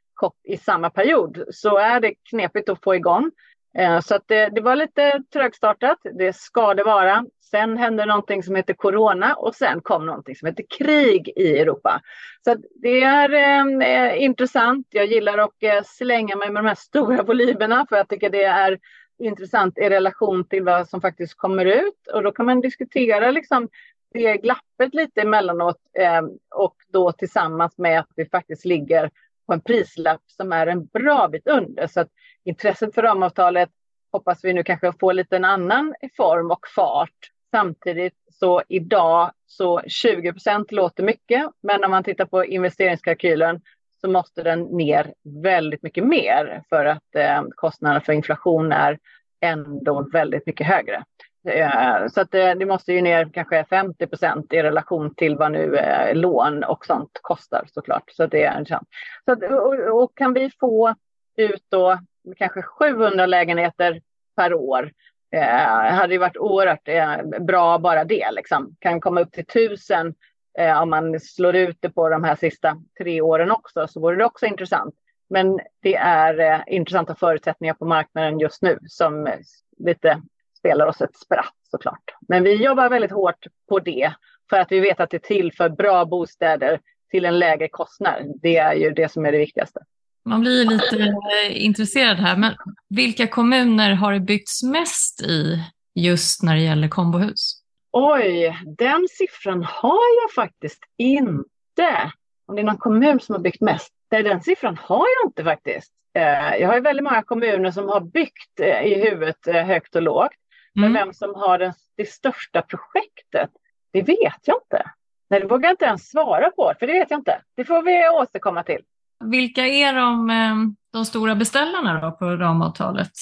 i samma period så är det knepigt att få igång. Eh, så att det, det, var lite trögstartat. Det ska det vara. Sen hände någonting som heter corona och sen kom någonting som heter krig i Europa. Så det är eh, eh, intressant. Jag gillar att eh, slänga mig med de här stora volymerna för jag tycker det är intressant i relation till vad som faktiskt kommer ut. Och då kan man diskutera liksom det glappet lite emellanåt eh, och då tillsammans med att vi faktiskt ligger på en prislapp som är en bra bit under. Så att intresset för ramavtalet hoppas vi nu kanske få lite en annan form och fart. Samtidigt så idag så 20 procent låter mycket, men om man tittar på investeringskalkylen så måste den ner väldigt mycket mer för att eh, kostnaderna för inflation är ändå väldigt mycket högre. Eh, så att det, det, måste ju ner kanske 50 procent i relation till vad nu eh, lån och sånt kostar såklart. Så det är en chans. Så att, och, och, kan vi få ut då kanske 700 lägenheter per år eh, hade ju varit oerhört eh, bra bara det. Liksom. Kan komma upp till 1000 eh, om man slår ut det på de här sista tre åren också så vore det också intressant. Men det är eh, intressanta förutsättningar på marknaden just nu som eh, lite spelar oss ett spratt såklart. Men vi jobbar väldigt hårt på det för att vi vet att det tillför bra bostäder till en lägre kostnad. Det är ju det som är det viktigaste. Man blir lite eh, intresserad här, men vilka kommuner har det byggts mest i just när det gäller kombohus? Oj, den siffran har jag faktiskt inte. Om det är någon kommun som har byggt mest. Den siffran har jag inte faktiskt. Eh, jag har ju väldigt många kommuner som har byggt eh, i huvudet högt och lågt. Men mm. vem som har den, det största projektet, det vet jag inte. Nej, det vågar jag inte ens svara på, för det vet jag inte. Det får vi återkomma till. Vilka är de, eh, de stora beställarna då på ramavtalet?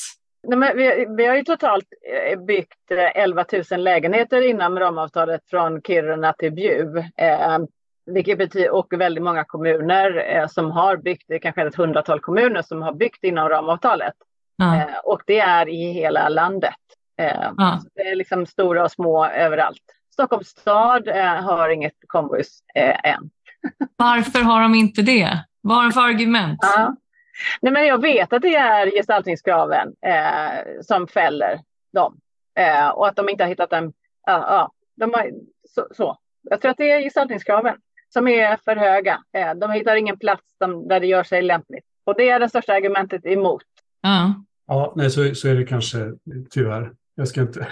Nej, men vi, vi har ju totalt eh, byggt 11 eh, 000 lägenheter inom ramavtalet från Kiruna till Bjuv. Eh, vilket betyder, och väldigt många kommuner eh, som har byggt, det är kanske ett hundratal kommuner som har byggt inom ramavtalet. Ja. Eh, och det är i hela landet. Ja. Det är liksom stora och små överallt. Stockholms stad har inget kombohus än. Varför har de inte det? Vad har de för argument? Ja. Nej, men jag vet att det är gestaltningskraven eh, som fäller dem. Eh, och att de inte har hittat en... Ja, ja, de har, så, så, Jag tror att det är gestaltningskraven som är för höga. Eh, de hittar ingen plats som, där det gör sig lämpligt. Och det är det största argumentet emot. Ja, ja nej, så, så är det kanske tyvärr. Jag ska inte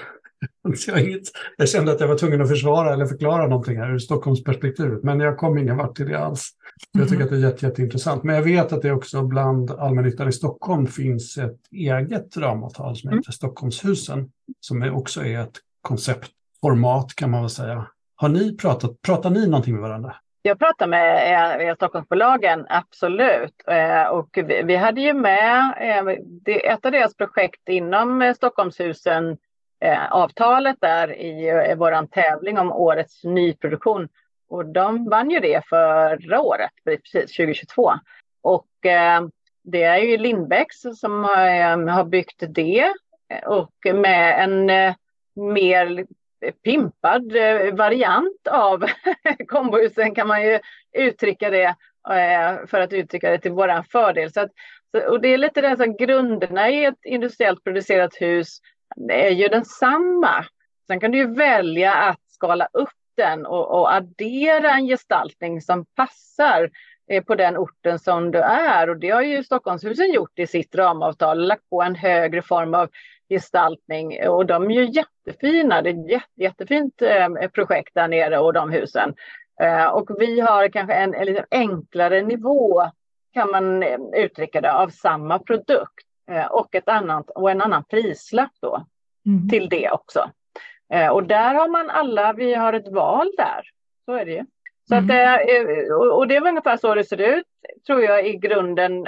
<laughs> jag, inget, jag kände att jag var tvungen att försvara eller förklara någonting här ur Stockholmsperspektivet, men jag kom ingen vart till det alls. Jag tycker att det är jätte, jätteintressant. Men jag vet att det också bland allmännyttan i Stockholm finns ett eget ramavtal som heter mm. Stockholmshusen, som också är ett konceptformat kan man väl säga. Har ni pratat, pratar ni någonting med varandra? Jag pratar med eh, eh, Stockholmsbolagen, absolut. Eh, och vi, vi, hade ju med eh, det, ett av deras projekt inom eh, Stockholmshusen eh, avtalet där i, eh, vår tävling om årets nyproduktion. Och de vann ju det förra året, precis 2022. Och det är ju Lindbäcks som har, har byggt det och med en mer pimpad eh, variant av <laughs> kombohusen kan man ju uttrycka det eh, för att uttrycka det till våran fördel. Så att, och det är lite det som grunderna i ett industriellt producerat hus är ju densamma. Sen kan du ju välja att skala upp den och, och addera en gestaltning som passar eh, på den orten som du är. Och det har ju Stockholmshusen gjort i sitt ramavtal, lagt på en högre form av gestaltning och de är ju jättefina. Det är ett jätte, jättefint eh, projekt där nere och de husen. Eh, och vi har kanske en, en lite enklare nivå kan man eh, uttrycka det av samma produkt och, ett annat, och en annan prislapp då mm. till det också. Och där har man alla, vi har ett val där. Så är det ju. Så mm. att, och det är ungefär så det ser ut, tror jag, i grunden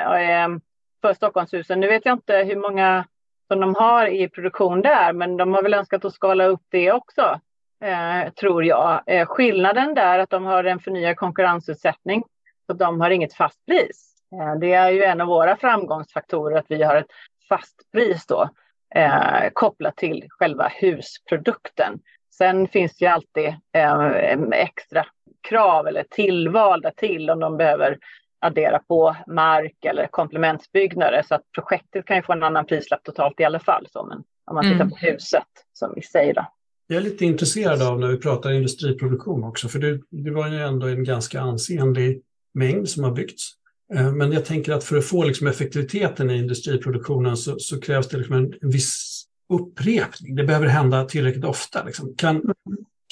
för Stockholmshusen. Nu vet jag inte hur många som de har i produktion där, men de har väl önskat att skala upp det också, eh, tror jag. Eh, skillnaden där är att de har en förnyad konkurrensutsättning, så de har inget fast pris. Eh, det är ju en av våra framgångsfaktorer att vi har ett fast pris då, eh, kopplat till själva husprodukten. Sen finns det ju alltid eh, extra krav eller tillvalda till om de behöver addera på mark eller komplementsbyggnader så att projektet kan ju få en annan prislapp totalt i alla fall. Så, men om man tittar mm. på huset som vi säger då. Jag är lite intresserad av när vi pratar industriproduktion också, för det, det var ju ändå en ganska ansenlig mängd som har byggts. Eh, men jag tänker att för att få liksom effektiviteten i industriproduktionen så, så krävs det liksom en, en viss upprepning. Det behöver hända tillräckligt ofta. Liksom. Kan, mm.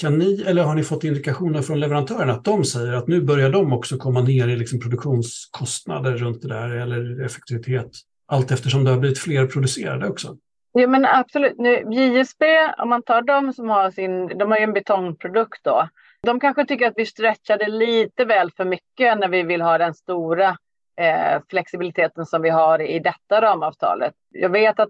Kan ni, eller har ni fått indikationer från leverantörerna att de säger att nu börjar de också komma ner i liksom produktionskostnader runt det där eller effektivitet allt eftersom det har blivit fler producerade också? Ja men absolut. Nu, JSB, om man tar dem som har sin, de har ju en betongprodukt då. De kanske tycker att vi stretchade lite väl för mycket när vi vill ha den stora eh, flexibiliteten som vi har i detta ramavtalet. Jag vet att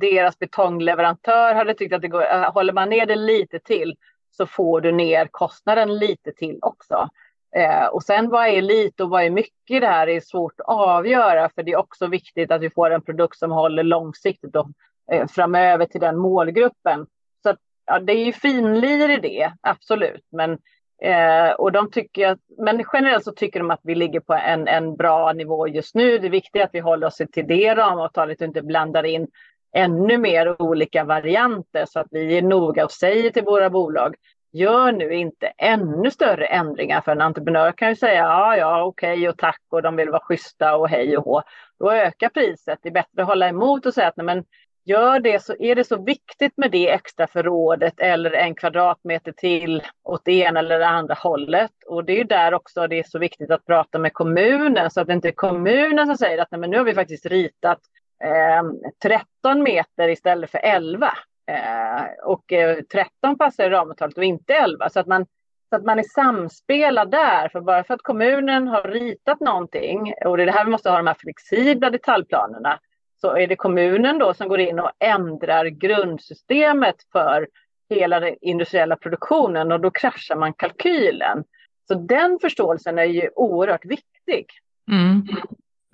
deras betongleverantör hade tyckt att det går, eh, håller man ner det lite till så får du ner kostnaden lite till också. Eh, och sen vad är lite och vad är mycket det här är svårt att avgöra för det är också viktigt att vi får en produkt som håller långsiktigt och eh, framöver till den målgruppen. Så att, ja, det är ju finlir i det, absolut. Men, eh, och de tycker att, men generellt så tycker de att vi ligger på en, en bra nivå just nu. Det är viktigt att vi håller oss till det ramavtalet och inte blandar in ännu mer olika varianter så att vi är noga och säger till våra bolag gör nu inte ännu större ändringar för en entreprenör kan ju säga ja, ja, okej okay, och tack och de vill vara schyssta och hej och hå. Då ökar priset. Det är bättre att hålla emot och säga att nej, men gör det så är det så viktigt med det extra förrådet eller en kvadratmeter till åt det ena eller det andra hållet. Och det är där också det är så viktigt att prata med kommunen så att det inte är kommunen som säger att nej, men nu har vi faktiskt ritat Ehm, 13 meter istället för 11. Eh, och eh, 13 passar i ramavtalet och inte 11. Så att, man, så att man är samspelad där. För bara för att kommunen har ritat någonting och det är det här vi måste ha de här flexibla detaljplanerna. Så är det kommunen då som går in och ändrar grundsystemet för hela den industriella produktionen och då kraschar man kalkylen. Så den förståelsen är ju oerhört viktig. Mm.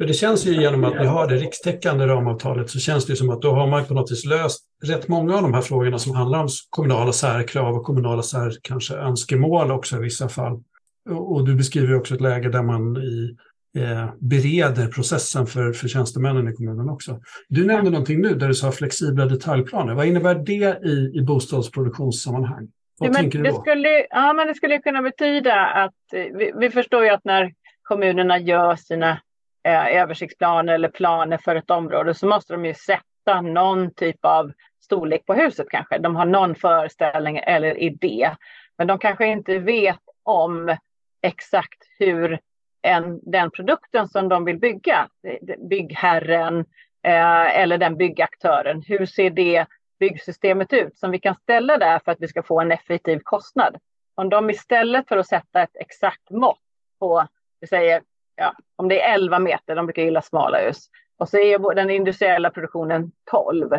För det känns ju genom att ni har det rikstäckande ramavtalet så känns det som att då har man på något vis löst rätt många av de här frågorna som handlar om kommunala särkrav och kommunala sär, kanske önskemål också i vissa fall. Och, du beskriver också ett läge där man i, eh, bereder processen för, för tjänstemännen i kommunen också. Du nämnde någonting nu där du sa flexibla detaljplaner. Vad innebär det i, i bostadsproduktionssammanhang? Vad ja, tänker du då? Det skulle, ja, men det skulle kunna betyda att vi, vi förstår ju att när kommunerna gör sina eh, översiktsplaner eller planer för ett område så måste de ju sätta någon typ av storlek på huset kanske. De har någon föreställning eller idé. Men de kanske inte vet om exakt hur en, den produkten som de vill bygga, eh, byggherren eh, eller den byggaktören, hur ser det byggsystemet ut som vi kan ställa där för att vi ska få en effektiv kostnad? Om de istället för att sätta ett exakt mått på, vi säger ja, om det är 11 meter, de brukar gilla smala hus, och så är den industriella produktionen 12.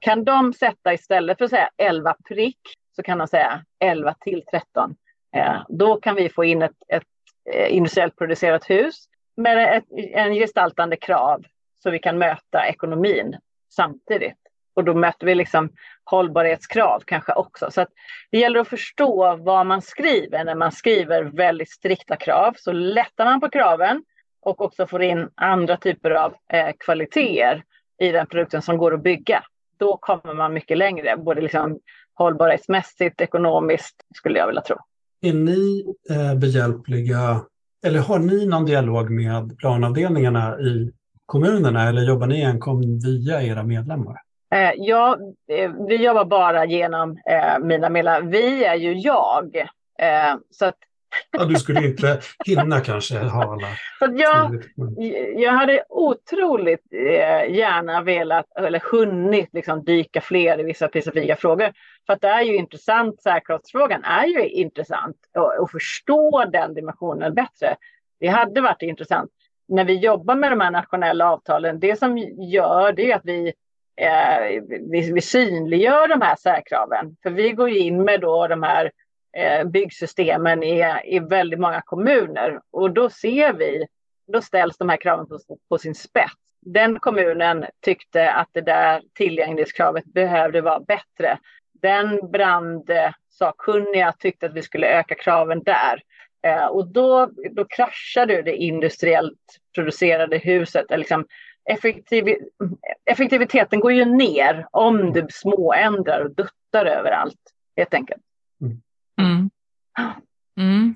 Kan de sätta istället för att säga 11 prick, så kan de säga 11 till 13. Eh, då kan vi få in ett, ett eh, industriellt producerat hus med ett, en gestaltande krav så vi kan möta ekonomin samtidigt. Och då möter vi liksom hållbarhetskrav kanske också. Så att det gäller att förstå vad man skriver när man skriver väldigt strikta krav. Så lättar man på kraven och också får in andra typer av eh, kvaliteter i den produkten som går att bygga. Då kommer man mycket längre, både liksom hållbarhetsmässigt, ekonomiskt, skulle jag vilja tro. är ni eh, behjälpliga, eller har ni någon dialog med planavdelningarna i kommunerna eller jobbar ni enkom via era medlemmar? Eh, ja, eh, vi jobbar bara genom eh, mina medlemmar. Vi är ju jag. Eh, så att Ja, du skulle inte hinna kanske ha alla. <laughs> Så jag, jag hade otroligt eh, gärna velat, eller hunnit liksom dyka fler i vissa specifika frågor. För att det är ju intressant, säkerhetsfrågan är ju intressant och, och förstå den dimensionen bättre. Det hade varit intressant. När vi jobbar med de här nationella avtalen, det som gör det är att vi eh, vi, vi synliggör de här särkraven. För vi går ju in med då de här Eh, byggsystemen i, i väldigt många kommuner. Och då ser vi, då ställs de här kraven på, på sin spets. Den kommunen tyckte att det där tillgänglighetskravet behövde vara bättre. Den brandsakkunniga eh, tyckte att vi skulle öka kraven där. Eh, och då, då kraschade det industriellt producerade huset. Liksom effektiv, effektiviteten går ju ner om du småändrar och duttar överallt, helt enkelt. Mm. Mm.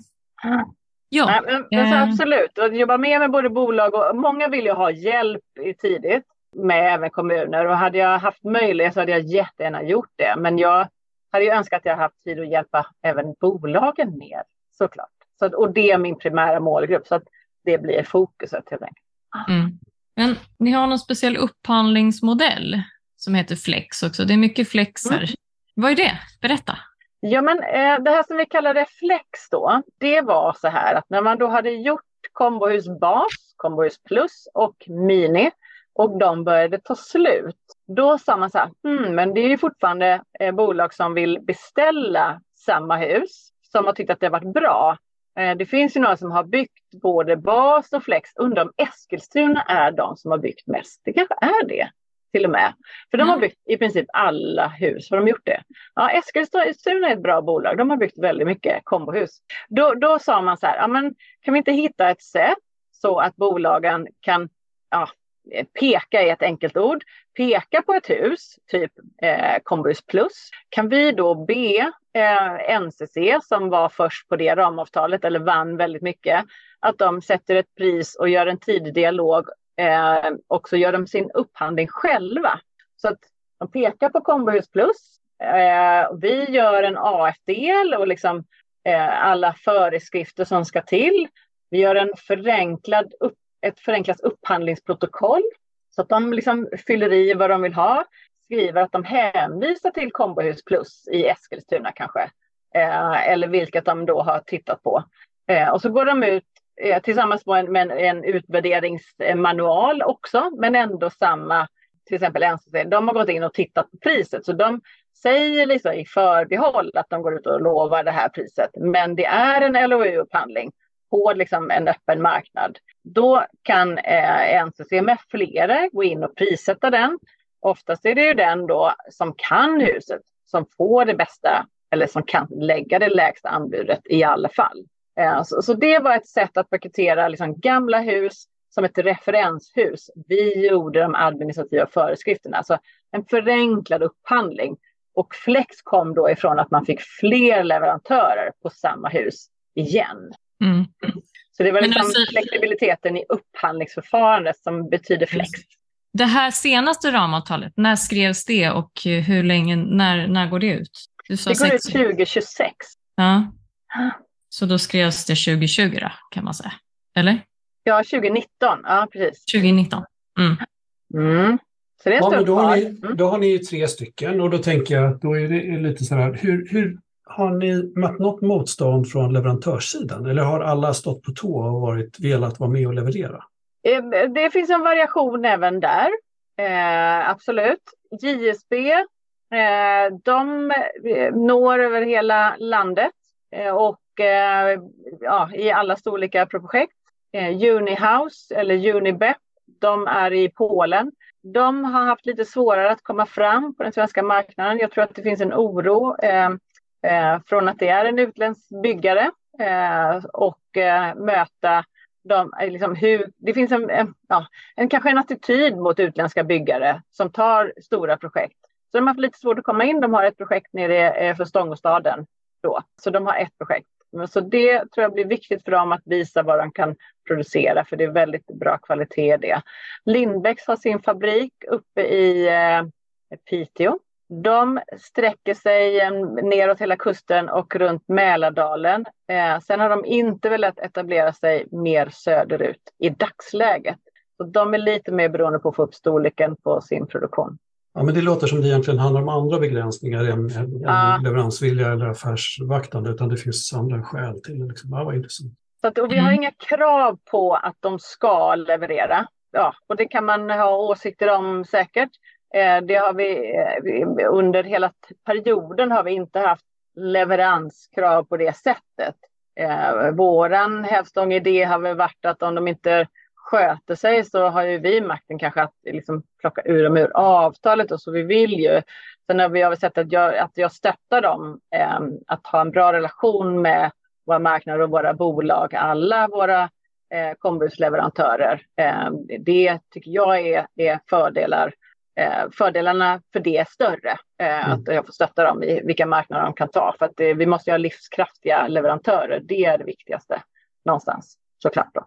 Ja, Nej, men, men eh. absolut. Att jobba mer med både bolag och många vill ju ha hjälp tidigt med även kommuner och hade jag haft möjlighet så hade jag jättegärna gjort det. Men jag hade ju önskat att jag haft tid att hjälpa även bolagen mer såklart. Så, och det är min primära målgrupp så att det blir fokuset helt enkelt. Mm. Men ni har någon speciell upphandlingsmodell som heter Flex också. Det är mycket flexer. Mm. Vad är det? Berätta. Ja, men eh, det här som vi kallar reflex då, det var så här att när man då hade gjort kombohus bas, kombohus plus och mini och de började ta slut, då sa man så här, hmm, men det är ju fortfarande eh, bolag som vill beställa samma hus, som har tyckt att det har varit bra. Eh, det finns ju några som har byggt både bas och flex. Undrar om Eskilstuna är de som har byggt mest. Det kanske är det till och med. För de har mm. byggt i princip alla hus. Har de gjort det? Ja, Eskilstuna är ett bra bolag. De har byggt väldigt mycket kombohus. Då, då sa man så här, ja, men kan vi inte hitta ett sätt så att bolagen kan ja, Eh, peka är ett enkelt ord, peka på ett hus, typ eh, Kombohus Plus, kan vi då be eh, NCC som var först på det ramavtalet eller vann väldigt mycket, att de sätter ett pris och gör en tidig dialog eh, och så gör de sin upphandling själva. Så att de pekar på Kombohus Plus. Eh, vi gör en AF-del och liksom, eh, alla föreskrifter som ska till. Vi gör en förenklad upp, ett förenklat upphandlingsprotokoll så att de liksom fyller i vad de vill ha. Skriver att de hänvisar till Kombohus Plus i Eskilstuna kanske. Eh, eller vilket de då har tittat på. Eh, och så går de ut Eh, tillsammans med en, med en utvärderingsmanual också, men ändå samma, till exempel NCC, de har gått in och tittat på priset, så de säger liksom i förbehåll att de går ut och lovar det här priset, men det är en LOU-upphandling på liksom en öppen marknad. Då kan eh, NCC med flera gå in och prissätta den. Oftast är det ju den då som kan huset som får det bästa eller som kan lägga det lägsta anbudet i alla fall. Eh, så, så, det var ett sätt att paketera liksom gamla hus som ett referenshus. Vi gjorde de administrativa föreskrifterna, alltså en förenklad upphandling. Och Flex kom då ifrån att man fick fler leverantörer på samma hus igen. Mm. Så det var liksom alltså, flexibiliteten i upphandlingsförfarandet som betyder flex. Det här senaste ramavtalet, när skrevs det och hur länge, när, när går det ut? det går ut 2026. Ja. Så då skrevs det 2020 då, kan man säga. Eller? Ja, 2019. Ja, precis. 2019. Mm. Mm. Så det är ja, då, har ni, mm. då har ni ju tre stycken och då tänker jag att då är det lite så här, hur, hur har ni mött något motstånd från leverantörssidan eller har alla stått på tå och varit, velat vara med och leverera? Eh, det finns en variation även där, eh, absolut. JSB, eh, de eh, når över hela landet eh, och Eh, ja, i alla storlekar projekt. Eh, Unihouse eller Unibep, de är i Polen. De har haft lite svårare att komma fram på den svenska marknaden. Jag tror att det finns en oro eh, Eh, från att det är en utländsk byggare eh, och eh, möta de, eh, liksom hur, det finns en, en, ja, en, kanske en attityd mot utländska byggare som tar stora projekt. Så de har haft lite svårt att komma in. De har ett projekt nere eh, för Stångåstaden då, så de har ett projekt. Så det tror jag blir viktigt för dem att visa vad de kan producera, för det är väldigt bra kvalitet det. Lindbäcks har sin fabrik uppe i eh, Piteå. De sträcker sig eh, neråt hela kusten och runt Mälardalen. Eh, sen har de inte velat etablera sig mer söderut i dagsläget. Så de är lite mer beroende på att få upp storleken på sin produktion. Ja, men det låter som det egentligen handlar om andra begränsningar än, än ja. leveransvilja eller affärsvaktande, utan det finns andra skäl till det. Liksom. Ja, vad intressant. Så att, och vi har mm. inga krav på att de ska leverera. Ja, och det kan man ha åsikter om säkert. Eh, det har vi, eh, under hela perioden har vi inte haft leveranskrav på det sättet. Vår våran hävstång har väl varit att om de inte sköter sig så har ju vi makten kanske att liksom plocka ur dem ur avtalet och så vi vill ju. Sen har vi har sett att jag, att jag stöttar dem eh, att ha en bra relation med våra marknader och våra bolag, alla våra eh, kombusleverantörer. Eh, det tycker jag är, är fördelar. Eh, fördelarna för det är större, eh, mm. att jag får stötta dem i vilka marknader de kan ta. För att det, vi måste ha livskraftiga leverantörer, det är det viktigaste någonstans såklart. Då.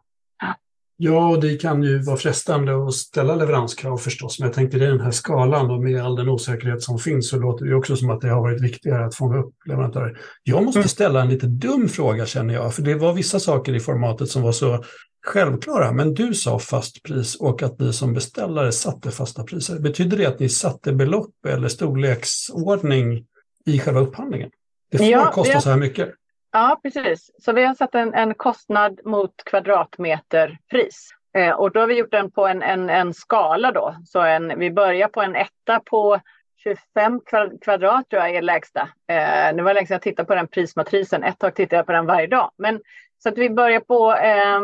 Ja, och det kan ju vara frestande att ställa leveranskrav förstås, men jag tänkte i den här skalan och med all den osäkerhet som finns så låter det också som att det har varit viktigare att fånga upp leverantörer. Jag måste mm. ställa en lite dum fråga känner jag, för det var vissa saker i formatet som var så självklara, men du sa fast pris och att ni som beställare satte fasta priser. Betyder det att ni satte belopp eller storleksordning i själva upphandlingen? Det får ja, kosta ja. så här mycket. Ja, precis. Så vi har satt en, en kostnad mot kvadratmeterpris. Eh, och då har vi gjort den på en, en, en skala då. Så en, vi börjar på en etta på 25 kvadrat tror jag är lägsta. Eh, det var länge sedan jag tittade på den prismatrisen. Ett tag tittade jag på den varje dag. Men, så att vi börjar på, eh,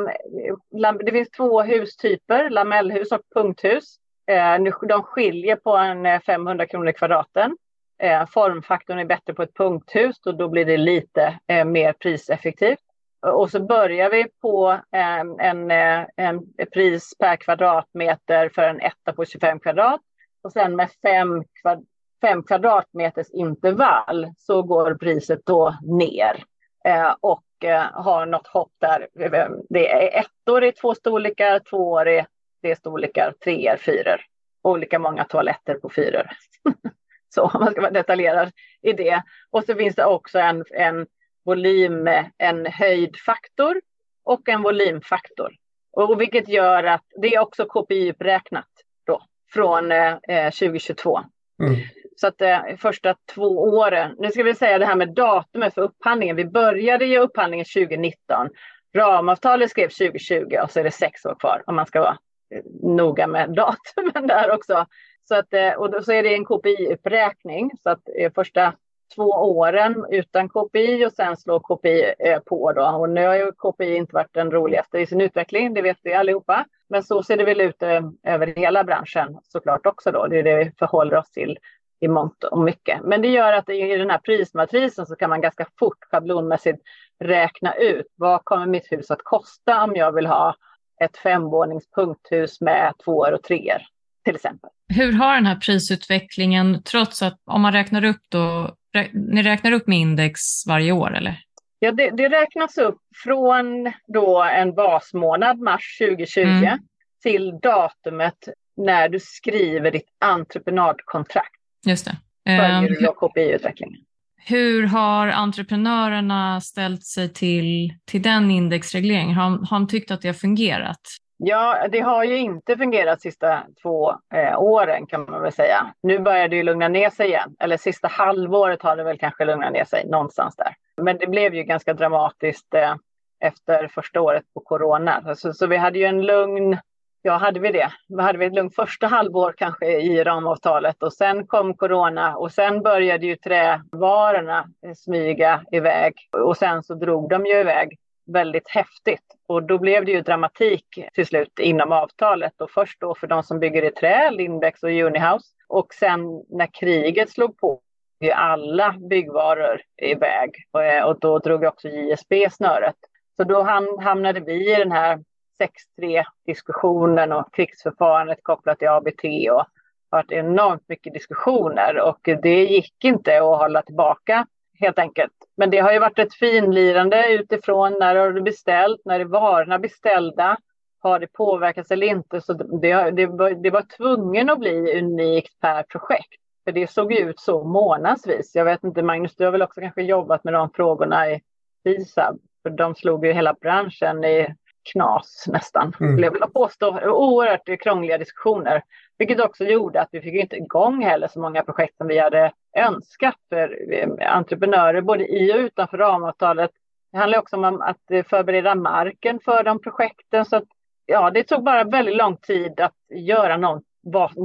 det finns två hustyper, lamellhus och punkthus. Eh, de skiljer på en eh, 500 kronor kvadraten. Eh, formfaktorn är bättre på ett punkthus och då blir det lite eh, mer priseffektivt. Och så börjar vi på ehm, en, en, en, pris per kvadratmeter för en etta på 25 kvadrat. Och sen med fem, kvad, fem kvadratmeters intervall så går priset då ner. Eh, och Eh, har något hopp där. Eh, det är ettor i två storlekar, tvåor i tre storlekar, treor, fyror. Olika många toaletter på fyror. <laughs> så om man ska vara detaljerad i det. Och så finns det också en, en volym, en höjdfaktor och en volymfaktor. Och vilket gör att det är också KPI-uppräknat då från eh, eh 2022. Mm. Så att de första två åren, nu ska vi säga det här med datumet för upphandlingen. Vi började ju upphandlingen 2019. Ramavtalet skrevs 2020 och så är det sex år kvar om man ska vara eh, noga med <laughs> datumen där också. Så, att, eh, och då, så är det en KPI-uppräkning. Så att första två åren utan KPI och sen slår KPI på. Då. Och nu har ju KPI inte varit den roligaste i sin utveckling, det vet vi allihopa. Men så ser det väl ut över hela branschen såklart också. Då. Det är det vi förhåller oss till i mångt och mycket. Men det gör att i den här prismatrisen så kan man ganska fort schablonmässigt räkna ut vad kommer mitt hus att kosta om jag vill ha ett femvåningspunkthus med tvåor och treor till exempel. Hur har den här prisutvecklingen, trots att om man räknar upp då, ni räknar upp med index varje år eller? Ja, det, det räknas upp från då en basmånad, mars 2020, mm. till datumet när du skriver ditt entreprenadkontrakt. Just det. Följer du då KPI-utvecklingen. Hur har entreprenörerna ställt sig till, till den indexregleringen? Har, har de tyckt att det har fungerat? Ja, det har ju inte fungerat sista två eh, åren kan man väl säga. Nu börjar det ju lugna ner sig igen. Eller sista halvåret har det väl kanske lugnat ner sig någonstans där. Men det blev ju ganska dramatiskt eh, efter första året på corona. Så, så, vi hade ju en lugn, ja hade vi det? Vi hade vi ett lugnt första halvår kanske i ramavtalet och sen kom corona och sen började ju trävarorna smyga iväg och sen så drog de ju iväg väldigt häftigt. Och då blev det ju dramatik till slut inom avtalet. Och först då för de som bygger i trä, Lindbäcks och Unihouse. Och sen när kriget slog på ju alla byggvaror iväg. Och, eh, och då drog också JSB snöret. Så då hamnade vi i den här 6-3-diskussionen och krigsförfarandet kopplat till ABT. Och varit enormt mycket diskussioner och det gick inte att hålla tillbaka helt enkelt. Men det har ju varit ett finlirande utifrån när har du beställt, när är varorna beställda, har det påverkats eller inte? Så det, det, var, det var tvungen att bli unikt per projekt. För det såg ut så månadsvis. Jag vet inte, Magnus, du har väl också kanske jobbat med de frågorna i FISAB? För de slog ju hela branschen i knas nästan, mm. skulle jag vilja påstå. Oerhört krångliga diskussioner, vilket också gjorde att vi fick inte igång heller så många projekt som vi hade önskat för entreprenörer både i och utanför ramavtalet. Det handlar också om att förbereda marken för de projekten. Så att, ja, det tog bara väldigt lång tid att göra, någon,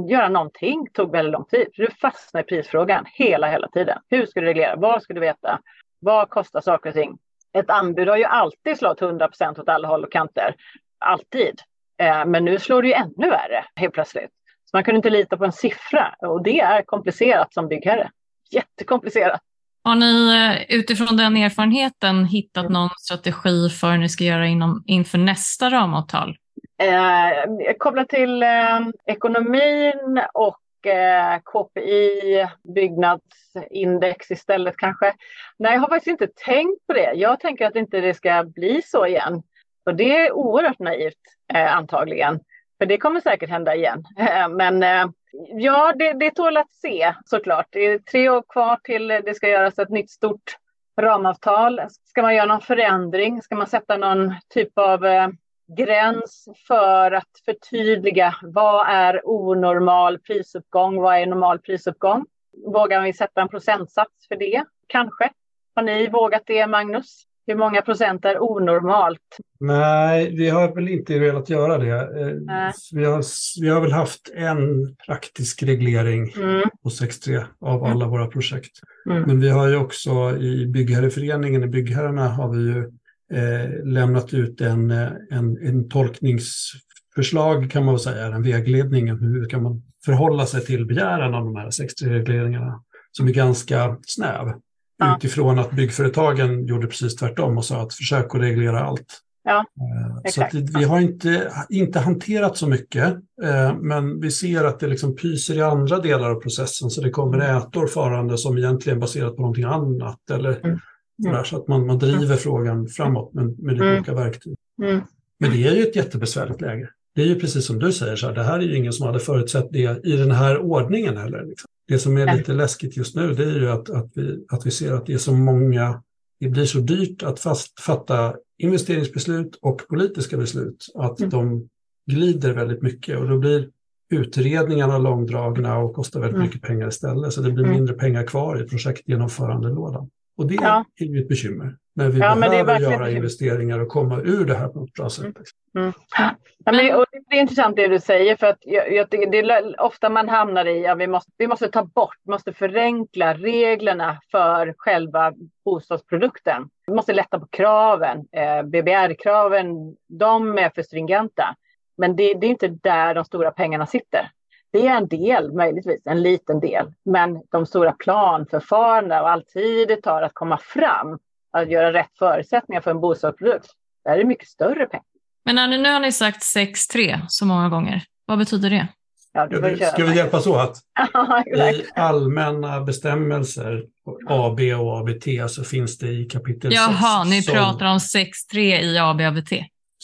göra någonting. tog väldigt lång tid. För du fastnar i prisfrågan hela, hela tiden. Hur ska du reglera? Vad ska du veta? Vad kostar saker och ting? Ett anbud har ju alltid slått 100 procent åt alla håll och kanter. Alltid. Eh, men nu slår det ju ännu värre helt plötsligt. Så man kunde inte lita på en siffra och det är komplicerat som byggherre. Jättekomplicerat. Har ni eh, utifrån den erfarenheten hittat någon strategi för hur ni ska göra inom, inför nästa ramavtal? Eh, kopplat till eh, ekonomin och Eh, KPI, byggnadsindex istället kanske. Nej, jag har faktiskt inte tänkt på det. Jag tänker att inte det ska bli så igen. Och det är oerhört naivt eh, antagligen. För det kommer säkert hända igen. Eh, men eh, ja, det, det tål att se såklart. Det är tre år kvar till det ska göras ett nytt stort ramavtal. Ska man göra någon förändring? Ska man sätta någon typ av eh, gräns för att förtydliga vad är onormal prisuppgång, vad är normal prisuppgång? Vågar vi sätta en procentsats för det? Kanske. Har ni vågat det, Magnus? Hur många procent är onormalt? Nej, vi har väl inte velat göra det. Eh, vi har, vi har väl haft en praktisk reglering mm. på 6.3 av mm. alla våra projekt. Mm. Men vi har ju också i byggherreföreningen, i byggherrarna har vi ju eh, lämnat ut en, eh, en, en tolkningsförslag kan man säga, en vägledning. Hur kan man förhålla sig till begäran av de här 60 regleringarna som är ganska snäv. Ja. Utifrån att byggföretagen gjorde precis tvärtom och sa att försök att reglera allt. Ja, eh, så vi har inte, inte hanterat så mycket, men vi ser att det liksom pyser i andra delar av processen. Så det kommer ätor farande som egentligen baserat på någonting annat. Eller mm. Mm. Så att man, man driver mm. frågan framåt med, med lite mm. olika verktyg. Men det är ju ett jättebesvärligt läge. Det är ju precis som du säger, så här, det här är ju ingen som hade förutsett det i den här ordningen heller. Liksom. Det som är lite läskigt just nu det är ju att, att, vi, att vi ser att det är så många, det blir så dyrt att fast, fatta investeringsbeslut och politiska beslut att mm. de glider väldigt mycket och då blir utredningarna långdragna och kostar väldigt mm. mycket pengar istället. Så det blir mindre pengar kvar i projektgenomförandelådan. Och det ja. är ju ett bekymmer. Men vi ja, behöver men göra investeringar och komma ur det här på ett bra sätt. Mm. mm. Ja, men, och det är intressant det du säger, för att jag, jag det är ofta man hamnar i att ja, vi, måste, vi måste ta bort, måste förenkla reglerna för själva bostadsprodukten. Vi måste lätta på kraven, eh, BBR-kraven, de är för stringenta. Men det, det är inte där de stora pengarna sitter. Det är en del, möjligtvis, en liten del. Men de stora planförfarandena och all tid det tar att komma fram, att göra rätt förutsättningar för en bostadsprodukt, där är det mycket större pengar. Men när nu har ni sagt 6-3 så många gånger. Vad betyder det? Ja, du ska vi hjälpas <laughs> åt? I allmänna bestämmelser, AB och ABT, så finns det i kapitel 6. Jaha, ni som, pratar om 6.3 i AB och ABT.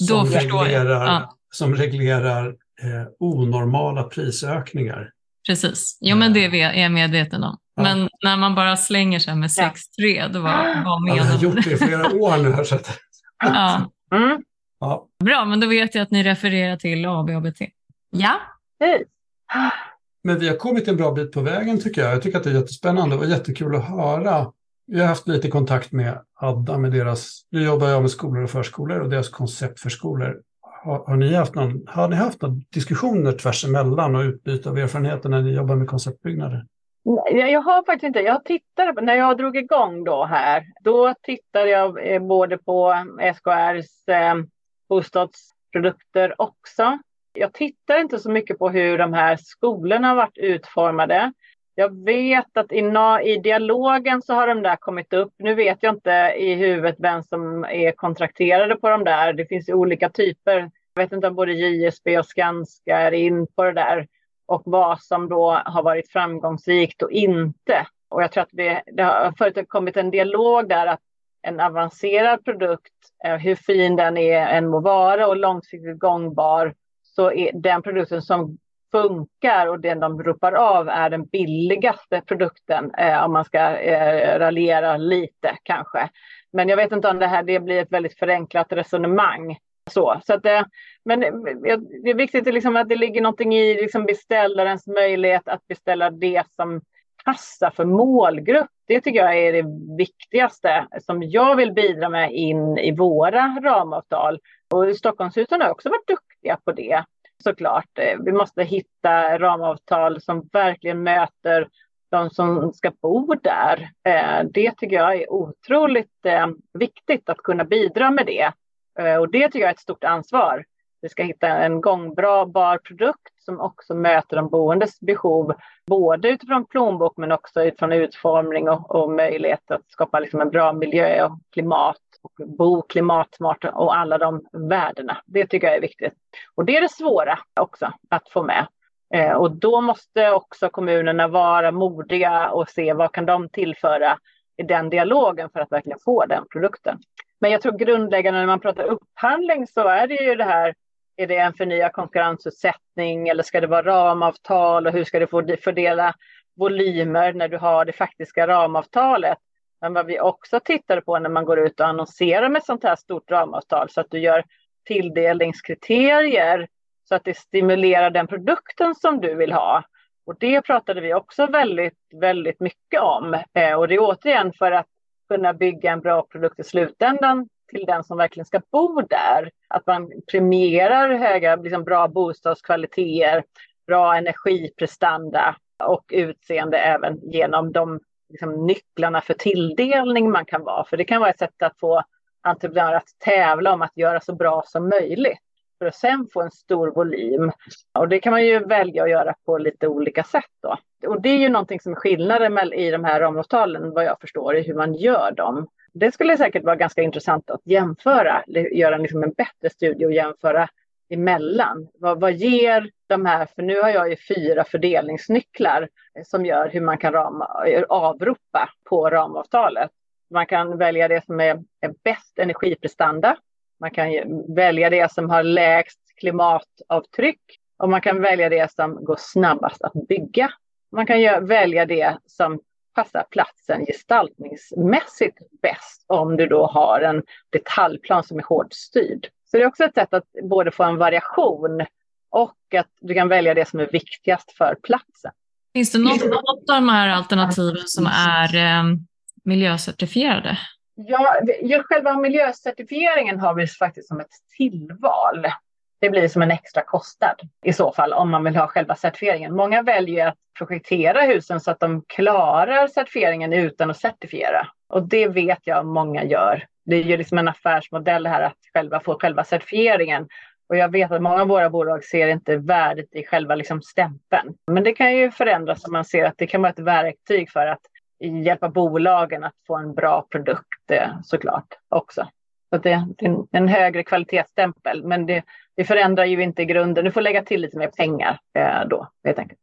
Då förstår reglerar, jag. Ja. Som reglerar eh, onormala prisökningar. Precis, jo men det är jag medveten om. Ja. Men när man bara slänger sig med 6-3, då var, vad menar Jag har gjort det i flera år nu. Här, så att... ja. Mm. ja. Bra, men då vet jag att ni refererar till AB och. Ja. Men vi har kommit en bra bit på vägen tycker jag. Jag tycker att det är jättespännande och jättekul att höra. Vi har haft lite kontakt med Adda, med deras, nu jobbar jag med skolor och förskolor och deras koncept för skolor har, har, ni haft någon, har ni haft några diskussioner tvärs emellan och utbyte av erfarenheter när ni jobbar med konceptbyggnader? Nej, jag har faktiskt inte. Jag tittade, när jag drog igång då här, då tittade jag eh, både på eh, SKRs eh, bostadsprodukter också. Jag tittar inte så mycket på hur de här skolorna har varit utformade. Jag vet att i, i dialogen så har de där kommit upp. Nu vet jag inte i huvudet vem som är kontrakterade på de där. Det finns ju olika typer. Jag vet inte om både JSB och Skanska är in på det där och vad som då har varit framgångsrikt och inte. Och jag tror att det, det har förekommit en dialog där att en avancerad produkt, eh, hur fin den är än må vara och långsiktigt gångbar, så är den produkten som funkar och den de ropar av är den billigaste produkten eh, om man ska eh, raljera lite kanske. Men jag vet inte om det här det blir ett väldigt förenklat resonemang. Så, så att, eh, men eh, det är viktigt liksom att det ligger någonting i liksom beställarens möjlighet att beställa det som passar för målgrupp. Det tycker jag är det viktigaste som jag vill bidra med in i våra ramavtal. Och Stockholmshusen har också varit duktiga på det såklart. Eh, vi måste hitta ramavtal som verkligen möter de som ska bo där. Eh, det tycker jag är otroligt eh, viktigt att kunna bidra med det. Och det tycker jag är ett stort ansvar. Vi ska hitta en gångbar produkt som också möter de boendes behov, både utifrån plånbok men också utifrån utformning och, och möjlighet att skapa liksom en bra miljö och klimat och bo klimatsmart och alla de värdena. Det tycker jag är viktigt. Och det är det svåra också att få med. Eh, och då måste också kommunerna vara modiga och se vad kan de tillföra i den dialogen för att verkligen få den produkten. Men jag tror grundläggande när man pratar upphandling så är det ju det här, är det en förnyad konkurrensutsättning eller ska det vara ramavtal och hur ska du få fördela volymer när du har det faktiska ramavtalet? Men vad vi också tittar på när man går ut och annonserar med sånt här stort ramavtal så att du gör tilldelningskriterier så att det stimulerar den produkten som du vill ha. Och det pratade vi också väldigt, väldigt mycket om. Eh, och det är återigen för att kunna bygga en bra produkt i slutändan till den som verkligen ska bo där. Att man premierar höga, liksom bra bostadskvaliteter, bra energiprestanda och utseende även genom de liksom, nycklarna för tilldelning man kan vara. För det kan vara ett sätt att få entreprenörer att tävla om att göra så bra som möjligt för att sen få en stor volym. Och det kan man ju välja att göra på lite olika sätt då. Och det är ju någonting som är skillnaden i de här ramavtalen vad jag förstår i hur man gör dem. Det skulle säkert vara ganska intressant att jämföra, göra liksom en bättre studie och jämföra emellan. Vad, vad ger de här, för nu har jag ju fyra fördelningsnycklar som gör hur man kan rama, eh, avropa på ramavtalet. Man kan välja det som är, är bäst energiprestanda. Man kan välja det som har lägst klimatavtryck och man kan välja det som går snabbast att bygga. Man kan välja det som passar platsen gestaltningsmässigt bäst om du då har en detaljplan som är hårt styrd. Så det är också ett sätt att både få en variation och att du kan välja det som är viktigast för platsen. Finns det något, något av de här alternativen som är eh, miljöcertifierade? Ja, just själva miljöcertifieringen har vi faktiskt som ett tillval. Det blir som en extra kostnad i så fall om man vill ha själva certifieringen. Många väljer att projektera husen så att de klarar certifieringen utan att certifiera. Och det vet jag många gör. Det är ju liksom en affärsmodell här att själva få själva certifieringen. Och jag vet att många av våra bolag ser inte värdet i själva liksom stämpeln. Men det kan ju förändras om man ser att det kan vara ett verktyg för att hjälpa bolagen att få en bra produkt eh, såklart också. Så det, är en högre kvalitetsstämpel, men det, det, förändrar ju inte grunden. Du får lägga till lite mer pengar eh, då, helt enkelt.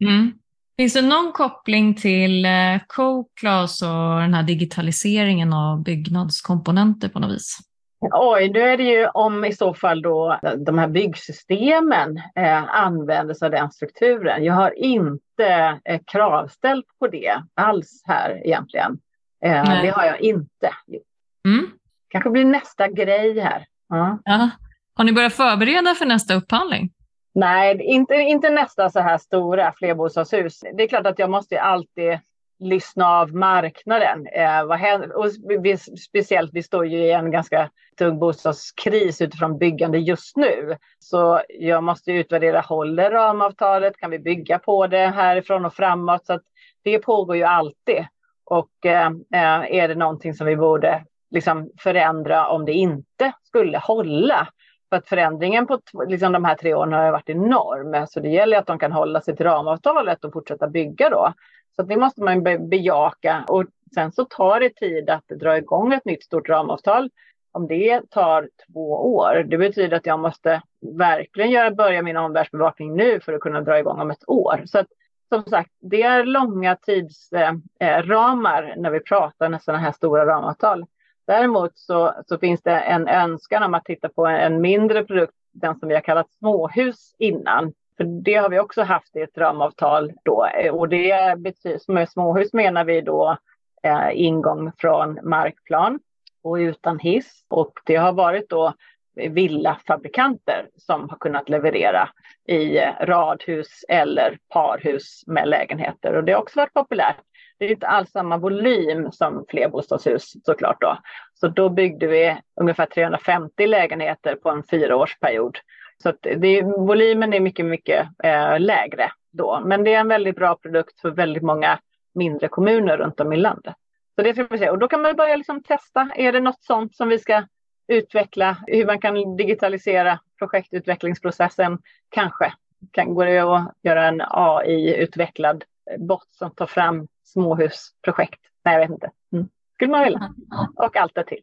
Mm. Finns det någon koppling till eh, Co-Class och den här digitaliseringen av byggnadskomponenter på något vis? Oj, nu är det ju om i så fall då de här byggsystemen eh, använder sig av den strukturen. Jag har inte eh, kravställt på det alls här egentligen. Eh, det har jag inte gjort. Mm. Kanske blir nästa grej här. Ja. ja. Har ni börjat förbereda för nästa upphandling? Nej, inte, inte nästa så här stora flerbostadshus. Det är klart att jag måste alltid lyssna av marknaden. Eh, vad händer? Och vi, speciellt, vi står ju i en ganska tung bostadskris utifrån byggande just nu. Så jag måste utvärdera, håller ramavtalet? Kan vi bygga på det härifrån och framåt? Så att det pågår ju alltid. Och eh, eh är det någonting som vi borde liksom förändra om det inte skulle hålla? För att förändringen på liksom de här tre åren har varit enorm. Så det gäller att de kan hålla sig till ramavtalet och fortsätta bygga då. Så det måste man bejaka. Och sen så tar det tid att dra igång ett nytt stort ramavtal. Om det tar två år, det betyder att jag måste verkligen göra, börja min omvärldsbevakning nu för att kunna dra igång om ett år. Så att som sagt, det är långa tidsramar eh, eh när vi pratar om sådana här stora ramavtal. Däremot så, så finns det en önskan om att titta på en mindre produkt, den som vi har kallat småhus innan. För det har vi också haft i ett ramavtal då och det betyder, med småhus menar vi då eh, ingång från markplan och utan hiss. Och det har varit då villafabrikanter som har kunnat leverera i eh, radhus eller parhus med lägenheter. Och det har också varit populärt. Det är inte alls samma volym som flerbostadshus såklart då. Så då byggde vi ungefär 350 lägenheter på en fyraårsperiod. Så det, volymen är mycket, mycket eh, lägre då. Men det är en väldigt bra produkt för väldigt många mindre kommuner runt om i landet. Så det ska vi se. Och då kan man börja liksom testa. Är det något sånt som vi ska utveckla? Hur man kan digitalisera projektutvecklingsprocessen? Kanske. Kan, går det att göra en AI-utvecklad bot som tar fram småhusprojekt? Nej, jag vet inte. Mm. Skulle man vilja. <laughs> Och allt det till.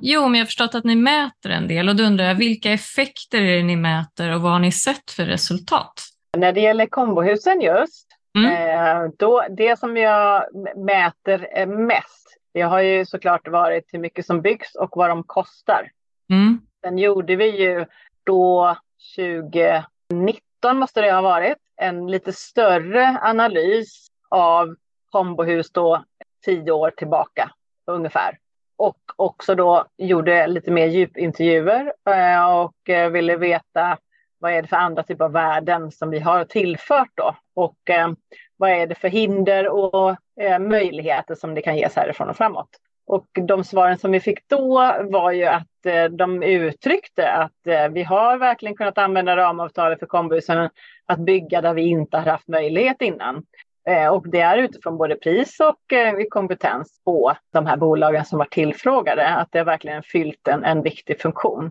Jo, men jag har förstått att ni mäter en del och då undrar jag vilka effekter är det ni mäter och vad har ni sett för resultat? När det gäller kombohusen just, mm. eh, då, det som jag mäter mest, det har ju såklart varit hur mycket som byggs och vad de kostar. Mm. Sen gjorde vi ju då 2019 måste det ha varit, en lite större analys av kombohus då tio år tillbaka ungefär och också då gjorde lite mer djupintervjuer eh, och eh, ville veta vad är det för andra typer av värden som vi har tillfört då och eh, vad är det för hinder och möjligheter som det kan ges härifrån och framåt. Och de svaren som vi fick då var ju att de uttryckte att vi har verkligen kunnat använda ramavtalet för kombusen att bygga där vi inte har haft möjlighet innan. Eh, och det är utifrån både pris och eh, kompetens på de här bolagen som var tillfrågade, att det verkligen fyllt en, en viktig funktion.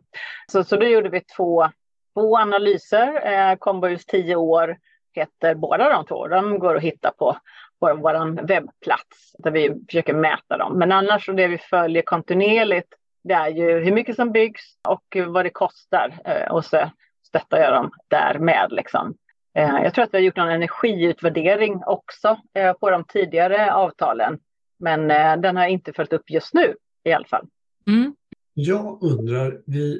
Så, så då gjorde vi två, två analyser. Eh, Kombohus 10 år heter båda de två. De går att hitta på vår, vår webbplats där vi försöker mäta dem. Men annars så det vi följer kontinuerligt det är ju hur mycket som byggs och vad det kostar. Och så stöttar jag dem därmed. Liksom. Eh, jag tror att vi har gjort någon energiutvärdering också eh, på de tidigare avtalen. Men eh, den har jag inte följt upp just nu i alla fall. Mm. Jag undrar, vi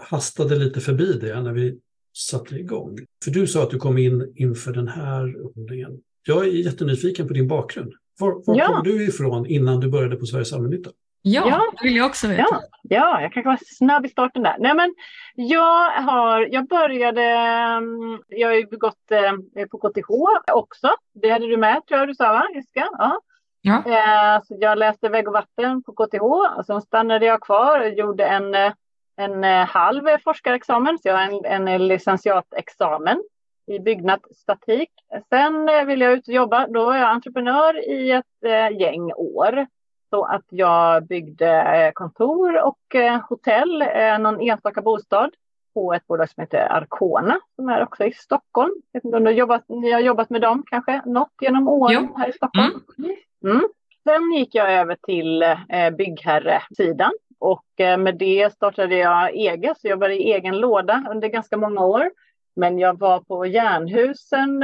hastade lite förbi det när vi satte igång. För du sa att du kom in inför den här upphandlingen. Jag är jättenyfiken på din bakgrund. Var, var ja. kom du ifrån innan du började på Sveriges Allmännytta? Ja, ja, det vill jag också veta. Ja, ja jag kanske var snabb i starten där. Nej, men jag, har, jag började, mm, jag har ju gått eh, på KTH också. Det hade du med tror jag du sa va, Jessica? Ja. ja. Eh, så jag läste vägg och vatten på KTH och sen stannade jag kvar och gjorde en, eh, en halv forskarexamen. Så jag har en, en licentiatexamen i byggnadsstatik. Sen ville jag ut och jobba. Då var jag entreprenör i ett gäng år. Så att jag byggde eh, kontor och eh, hotell, eh, någon enstaka bostad på ett bolag som heter Arcona som är också i Stockholm. Jag vet inte om du har jobbat, ni har jobbat med dem kanske något genom åren jo. här i Stockholm? Mm. Mm. Sen gick jag över till eh, byggherresidan och med det startade jag eget, så jag var i egen låda under ganska många år. Men jag var på Järnhusen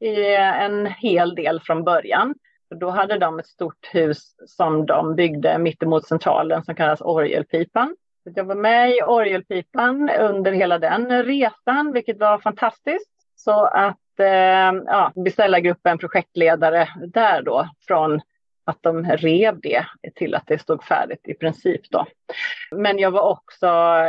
i en hel del från början. Då hade de ett stort hus som de byggde mittemot centralen som kallas Orgelpipan. Jag var med i Orgelpipan under hela den resan, vilket var fantastiskt. Så att eh, ja, beställargruppen, projektledare där då, från att de rev det till att det stod färdigt i princip då. Men jag var också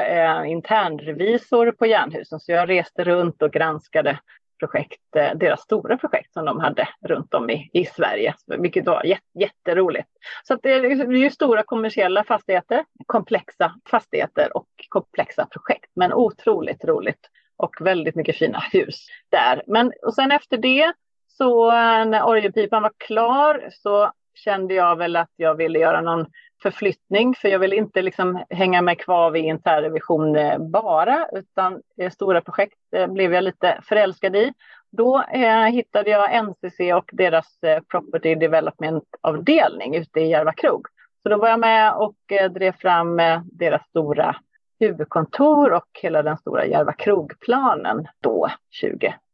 eh, internrevisor på Jernhusen så jag reste runt och granskade projekt, eh, deras stora projekt som de hade runt om i, i Sverige, vilket var jätteroligt. Så det, är, liksom, det är ju stora kommersiella fastigheter, komplexa fastigheter och komplexa projekt, men otroligt roligt och väldigt mycket fina hus där. Men och sen efter det så eh, när orgelpipan var klar så kände jag väl att jag ville göra någon förflyttning, för jag vill inte liksom hänga mig kvar vid internrevision eh, bara, utan eh, stora projekt eh, blev jag lite förälskad i. Då eh, hittade jag NCC och deras eh, Property Development-avdelning ute i Järva krog. Så då var jag med och eh, drev fram eh, deras stora huvudkontor och hela den stora Järva krogplanen då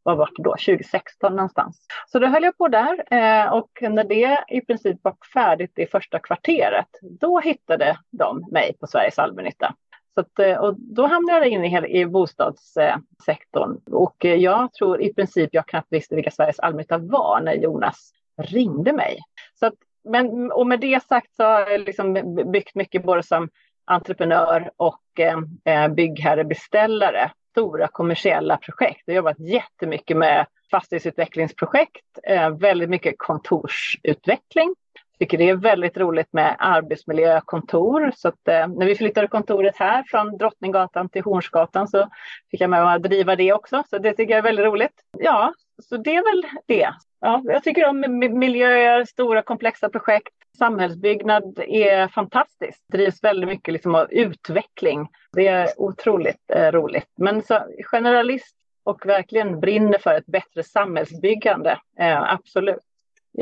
vad var det då, 2016 någonstans. Så då höll jag på där eh, och när det i princip var färdigt i första kvarteret, då hittade de mig på Sveriges allmännytta. Så att, eh, och då hamnade jag in i, i bostadssektorn och eh, jag tror i princip jag knappt visste vilka Sveriges allmännytta var när Jonas ringde mig. Så att, men, och med det sagt så har jag liksom byggt mycket både som entreprenör och eh, eh byggherrebeställare stora kommersiella projekt. Jag har jobbat jättemycket med fastighetsutvecklingsprojekt, eh, väldigt mycket kontorsutveckling. Jag tycker det är väldigt roligt med arbetsmiljökontor. Så att, eh, när vi flyttade kontoret här från Drottninggatan till Hornsgatan så fick jag med att driva det också. Så det tycker jag är väldigt roligt. Ja, så det är väl det. Ja, jag tycker om miljöer, stora komplexa projekt. Samhällsbyggnad är fantastiskt. Det drivs väldigt mycket liksom av utveckling. Det är otroligt eh, roligt. Men så, generalist och verkligen brinner för ett bättre samhällsbyggande. Eh, absolut.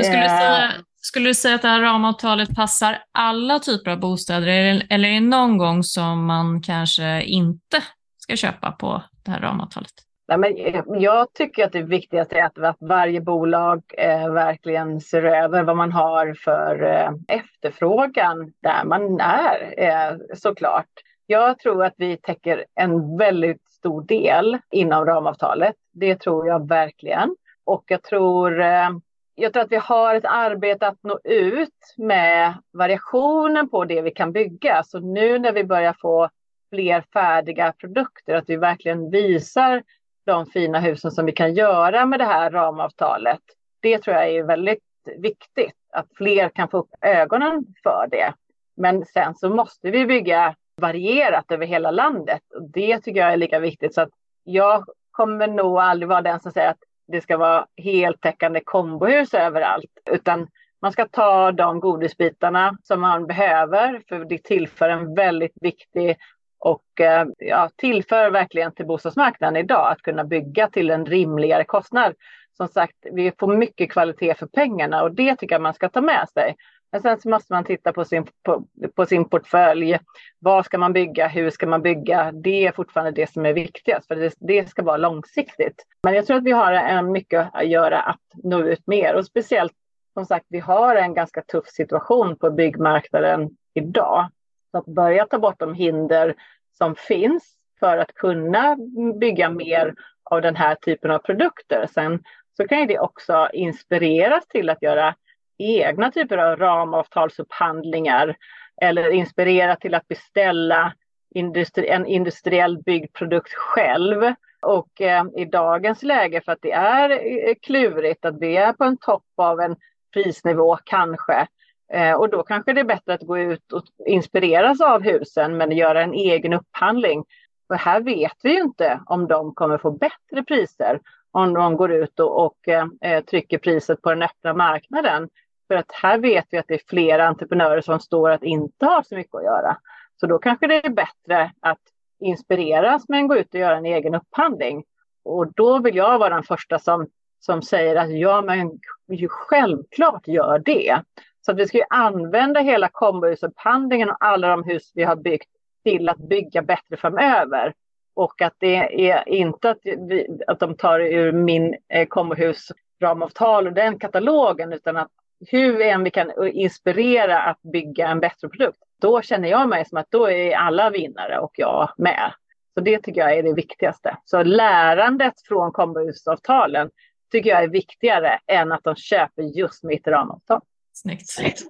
skulle, du säga, skulle du säga att det här ramavtalet passar alla typer av bostäder eller är det någon gång som man kanske inte ska köpa på det här ramavtalet? Nej, men eh, jag tycker att det viktigaste är att, varje bolag eh, verkligen ser över vad man har för eh, efterfrågan där man är eh, såklart. Jag tror att vi täcker en väldigt stor del inom ramavtalet. Det tror jag verkligen. Och jag tror, eh, jag tror att vi har ett arbete att nå ut med variationen på det vi kan bygga. Så nu när vi börjar få fler färdiga produkter, att vi verkligen visar de fina husen som vi kan göra med det här ramavtalet. Det tror jag är väldigt viktigt, att fler kan få upp ögonen för det. Men sen så måste vi bygga varierat över hela landet och det tycker jag är lika viktigt. Så att jag kommer nog aldrig vara den som säger att det ska vara heltäckande kombohus överallt, utan man ska ta de godisbitarna som man behöver, för det tillför en väldigt viktig och eh, ja, tillför verkligen till bostadsmarknaden idag att kunna bygga till en rimligare kostnad. Som sagt, vi får mycket kvalitet för pengarna och det tycker jag man ska ta med sig. Men sen så måste man titta på sin, på, på, sin portfölj. Vad ska man bygga? Hur ska man bygga? Det är fortfarande det som är viktigast, för det, det ska vara långsiktigt. Men jag tror att vi har en mycket att göra att nå ut mer och speciellt som sagt, vi har en ganska tuff situation på byggmarknaden idag. Så att börja ta bort de hinder som finns för att kunna bygga mer av den här typen av produkter. Sen så kan det också inspireras till att göra egna typer av ramavtalsupphandlingar eller inspirera till att beställa industri en industriell byggd produkt själv. Och eh, i dagens läge, för att det är eh, klurigt, att vi är på en topp av en prisnivå kanske, Eh, och då kanske det är bättre att gå ut och inspireras av husen men göra en egen upphandling. För här vet vi ju inte om de kommer få bättre priser om de går ut och, och eh, trycker priset på den öppna marknaden. För att här vet vi att det är flera entreprenörer som står att inte ha så mycket att göra. Så då kanske det är bättre att inspireras men gå ut och göra en egen upphandling. Och då vill jag vara den första som, som säger att ja, men ju självklart gör det. Så att vi ska ju använda hela kombohusupphandlingen och alla de hus vi har byggt till att bygga bättre framöver. Och att det är inte att, vi, att de tar ur min eh, kombohus ramavtal och den katalogen, utan att hur än vi kan inspirera att bygga en bättre produkt, då känner jag mig som att då är alla vinnare och jag med. Så det tycker jag är det viktigaste. Så lärandet från kombohusavtalen tycker jag är viktigare än att de köper just mitt ramavtal. Snyggt.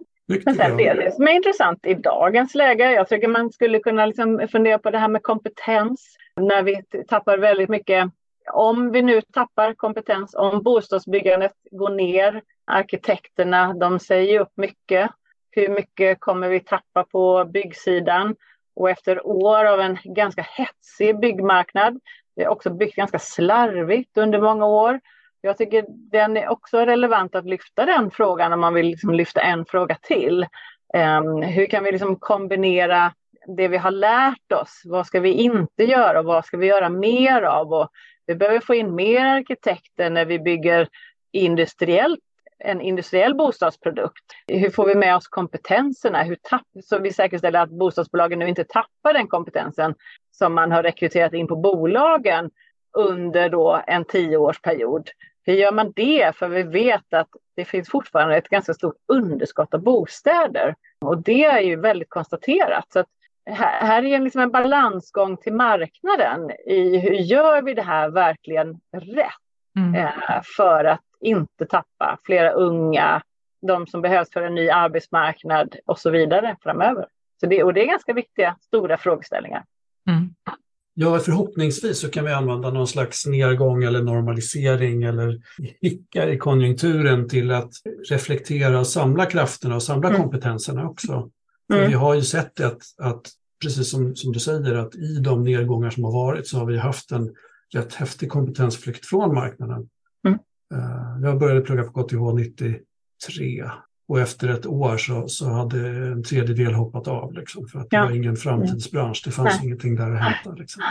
Men sen det, det som är intressant i dagens läge, jag tycker man skulle kunna liksom fundera på det här med kompetens. När vi tappar väldigt mycket, om vi nu tappar kompetens, om bostadsbyggandet går ner, arkitekterna, de säger upp mycket. Hur mycket kommer vi tappa på byggsidan? Och efter år av en ganska hetsig byggmarknad, vi har också byggt ganska slarvigt under många år, jag tycker den är också relevant att lyfta den frågan om man vill liksom lyfta en fråga till. Um, hur kan vi liksom kombinera det vi har lärt oss? Vad ska vi inte göra och vad ska vi göra mer av? Och vi behöver få in mer arkitekter när vi bygger industriellt en industriell bostadsprodukt. Hur får vi med oss kompetenserna? Hur tapp, så vi säkerställer att bostadsbolagen nu inte tappar den kompetensen som man har rekryterat in på bolagen under då en tioårsperiod. Hur gör man det? För vi vet att det finns fortfarande ett ganska stort underskott av bostäder. Och det är ju väldigt konstaterat. Så här, är liksom en balansgång till marknaden i hur gör vi det här verkligen rätt? Mm. Eh, för att inte tappa flera unga, de som behövs för en ny arbetsmarknad och så vidare framöver. Så det, och det är ganska viktiga, stora frågeställningar. Mm. Ja, förhoppningsvis så kan vi använda någon slags nedgång eller normalisering eller hickar i konjunkturen till att reflektera och samla krafterna och samla mm. kompetenserna också. Mm. vi har ju sett att, att precis som, som du säger, att i de nedgångar som har varit så har vi haft en rätt häftig kompetensflykt från marknaden. Mm. Uh, jag började plugga på KTH 93 och efter ett år så, så hade en tredjedel hoppat av liksom, för att ja. det var ingen framtidsbransch. Det fanns Nej. ingenting där att hämta. Liksom.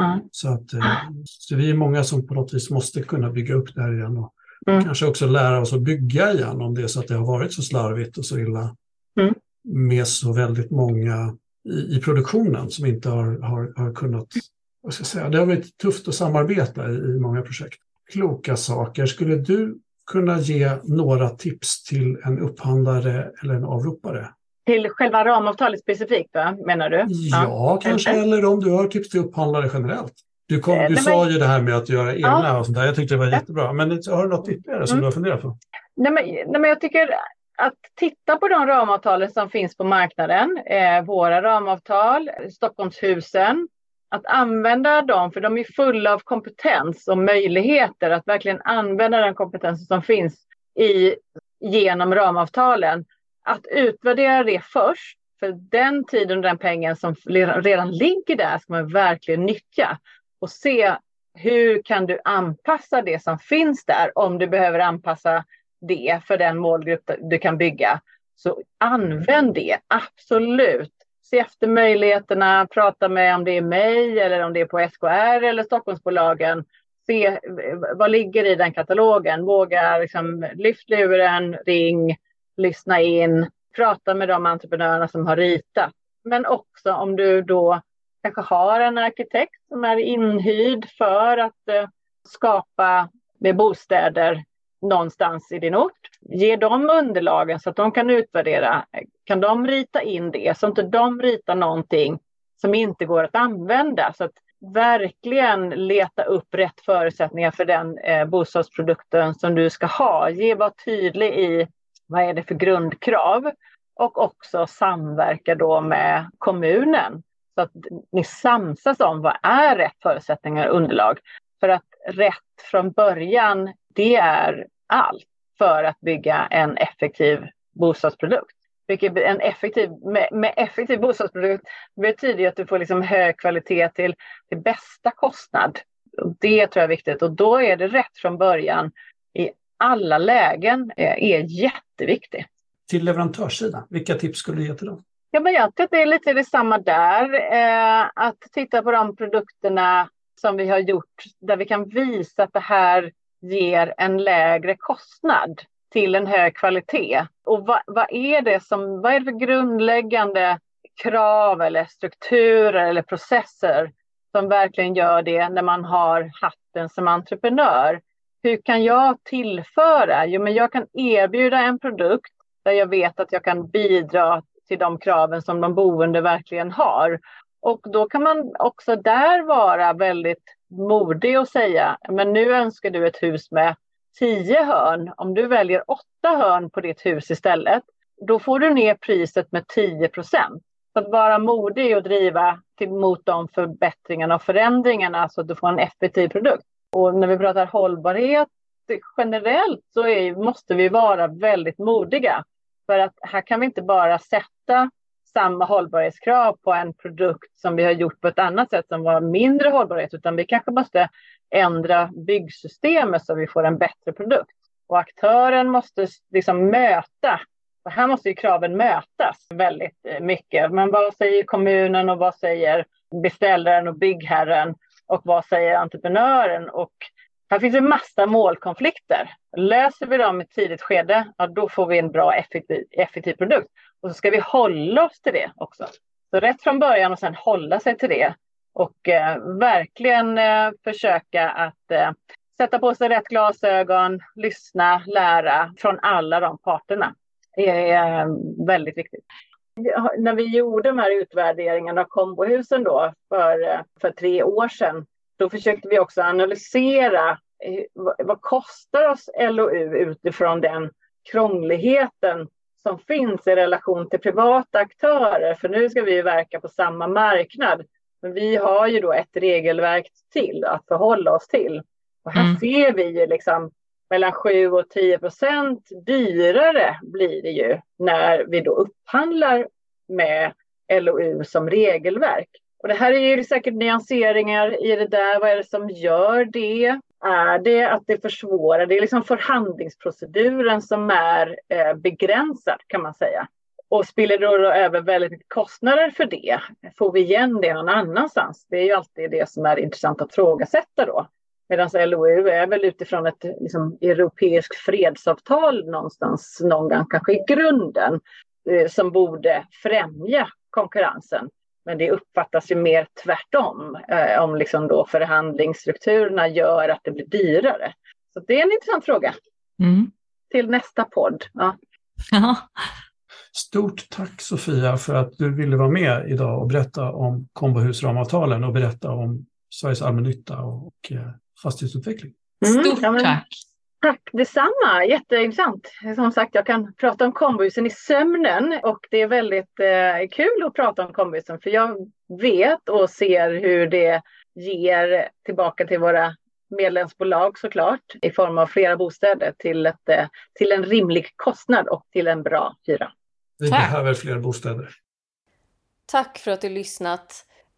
Mm. Så, att, uh, så vi är många som på något vis måste kunna bygga upp det här igen och mm. kanske också lära oss att bygga igen om det är så att det har varit så slarvigt och så illa mm. med så väldigt många i, i produktionen som inte har, har, har kunnat, vad ska säga, det har varit tufft att samarbeta i, i många projekt. Kloka saker. Skulle du kunna ge några tips till en upphandlare eller en avropare? Till själva ramavtalet specifikt, va? menar du? Ja, ja kanske, eller om du har tips till upphandlare generellt. Du, kom, du sa men... ju det här med att göra egna ja. och sånt där. Jag tyckte det var jättebra. Men har du något ytterligare som mm. du har funderat på? Nej men, nej, men jag tycker att titta på de ramavtalen som finns på marknaden, eh, våra ramavtal, Stockholmshusen, att använda dem, för de är fulla av kompetens och möjligheter att verkligen använda den kompetens som finns i, genom ramavtalen. Att utvärdera det först, för den tiden och den pengen som redan ligger där ska man verkligen nyttja och se hur kan du anpassa det som finns där om du behöver anpassa det för den målgrupp du kan bygga. Så använd det, absolut. Se efter möjligheterna, prata med om det är mig eller om det är på SKR eller Stockholmsbolagen. Se vad ligger i den katalogen. Våga liksom, lyft luren, ring, lyssna in, prata med de entreprenörerna som har ritat. Men också om du då kanske har en arkitekt som är inhyrd för att eh, skapa med bostäder någonstans i din ort. Ge dem underlagen så att de kan utvärdera. Kan de rita in det så att inte de ritar någonting som inte går att använda. Så att verkligen leta upp rätt förutsättningar för den eh, bostadsprodukten som du ska ha. Ge var tydlig i vad är det för grundkrav och också samverka då med kommunen så att ni samsas om vad är rätt förutsättningar och underlag. För att rätt från början det är allt för att bygga en effektiv bostadsprodukt. Vilket en effektiv, med, med effektiv bostadsprodukt betyder att du får liksom hög kvalitet till, till bästa kostnad. Det tror jag är viktigt och då är det rätt från början i alla lägen är jätteviktigt. Till leverantörssidan, vilka tips skulle du ge till dem? Ja, men jag tror att det är lite detsamma där. Eh, att titta på de produkterna som vi har gjort där vi kan visa att det här ger en lägre kostnad till en hög kvalitet. Och vad, vad, är det som, vad är det för grundläggande krav eller strukturer eller processer som verkligen gör det när man har hatten som entreprenör? Hur kan jag tillföra? Jo, men jag kan erbjuda en produkt där jag vet att jag kan bidra till de kraven som de boende verkligen har. Och då kan man också där vara väldigt modig och säga, men nu önskar du ett hus med tio hörn. Om du väljer åtta hörn på ditt hus istället, då får du ner priset med 10 procent. Så Att vara modig och driva till, mot de förbättringarna och förändringarna så att du får en effektiv produkt. Och när vi pratar hållbarhet generellt så är, måste vi vara väldigt modiga. För att här kan vi inte bara sätta samma hållbarhetskrav på en produkt som vi har gjort på ett annat sätt som var mindre hållbarhet, utan vi kanske måste ändra byggsystemet så vi får en bättre produkt. Och aktören måste liksom möta, och här måste ju kraven mötas väldigt eh, mycket. Men vad säger kommunen och vad säger beställaren och byggherren och vad säger entreprenören? Och här finns en massa målkonflikter. Löser vi dem i ett tidigt skede, ja, då får vi en bra effektiv, effektiv produkt. Och så ska vi hålla oss till det också. Så rätt från början och sen hålla sig till det. och eh, verkligen eh, försöka att eh, sätta på sig rätt glasögon, lyssna, lära från alla de parterna. Det är eh, väldigt viktigt. När vi gjorde de här utvärderingarna av kombohusen då för, eh, för tre år sedan, då försökte vi också analysera eh, vad, vad kostar oss LOU utifrån den krångligheten som finns i relation till privata aktörer. För nu ska vi verka på samma marknad. Men vi har ju då ett regelverk till att förhålla oss till. Och här mm. ser vi ju liksom mellan 7 och 10 procent dyrare blir det ju när vi då upphandlar med LOU som regelverk. Och det här är ju säkert nyanseringar i det där. Vad är det som gör det? Är det att det försvårar? Det är liksom förhandlingsproceduren som är eh, begränsad kan man säga. Och spiller då över väldigt mycket kostnader för det? Får vi igen det någon annanstans? Det är ju alltid det som är intressant att frågasätta då. Medan LOU är väl utifrån ett liksom, europeiskt fredsavtal någonstans, någon gång kanske i grunden, eh, som borde främja konkurrensen. Men det uppfattas ju mer tvärtom, eh, om liksom då förhandlingsstrukturerna gör att det blir dyrare. Så det är en intressant fråga. Mm. Till nästa podd. Ja. Stort tack Sofia för att du ville vara med idag och berätta om kombohusramavtalen och berätta om Sveriges allmännytta och eh, fastighetsutveckling. Mm, Stort ja, men, tack! Tack detsamma, jätteintressant. Som sagt, jag kan prata om kombohusen i sömnen och det är väldigt eh, kul att prata om kombohusen för jag vet och ser hur det ger tillbaka till våra medlemsbolag såklart i form av flera bostäder till, ett, eh, till en rimlig kostnad och till en bra hyra. Vi Tack. behöver fler bostäder. Tack för att du lyssnat.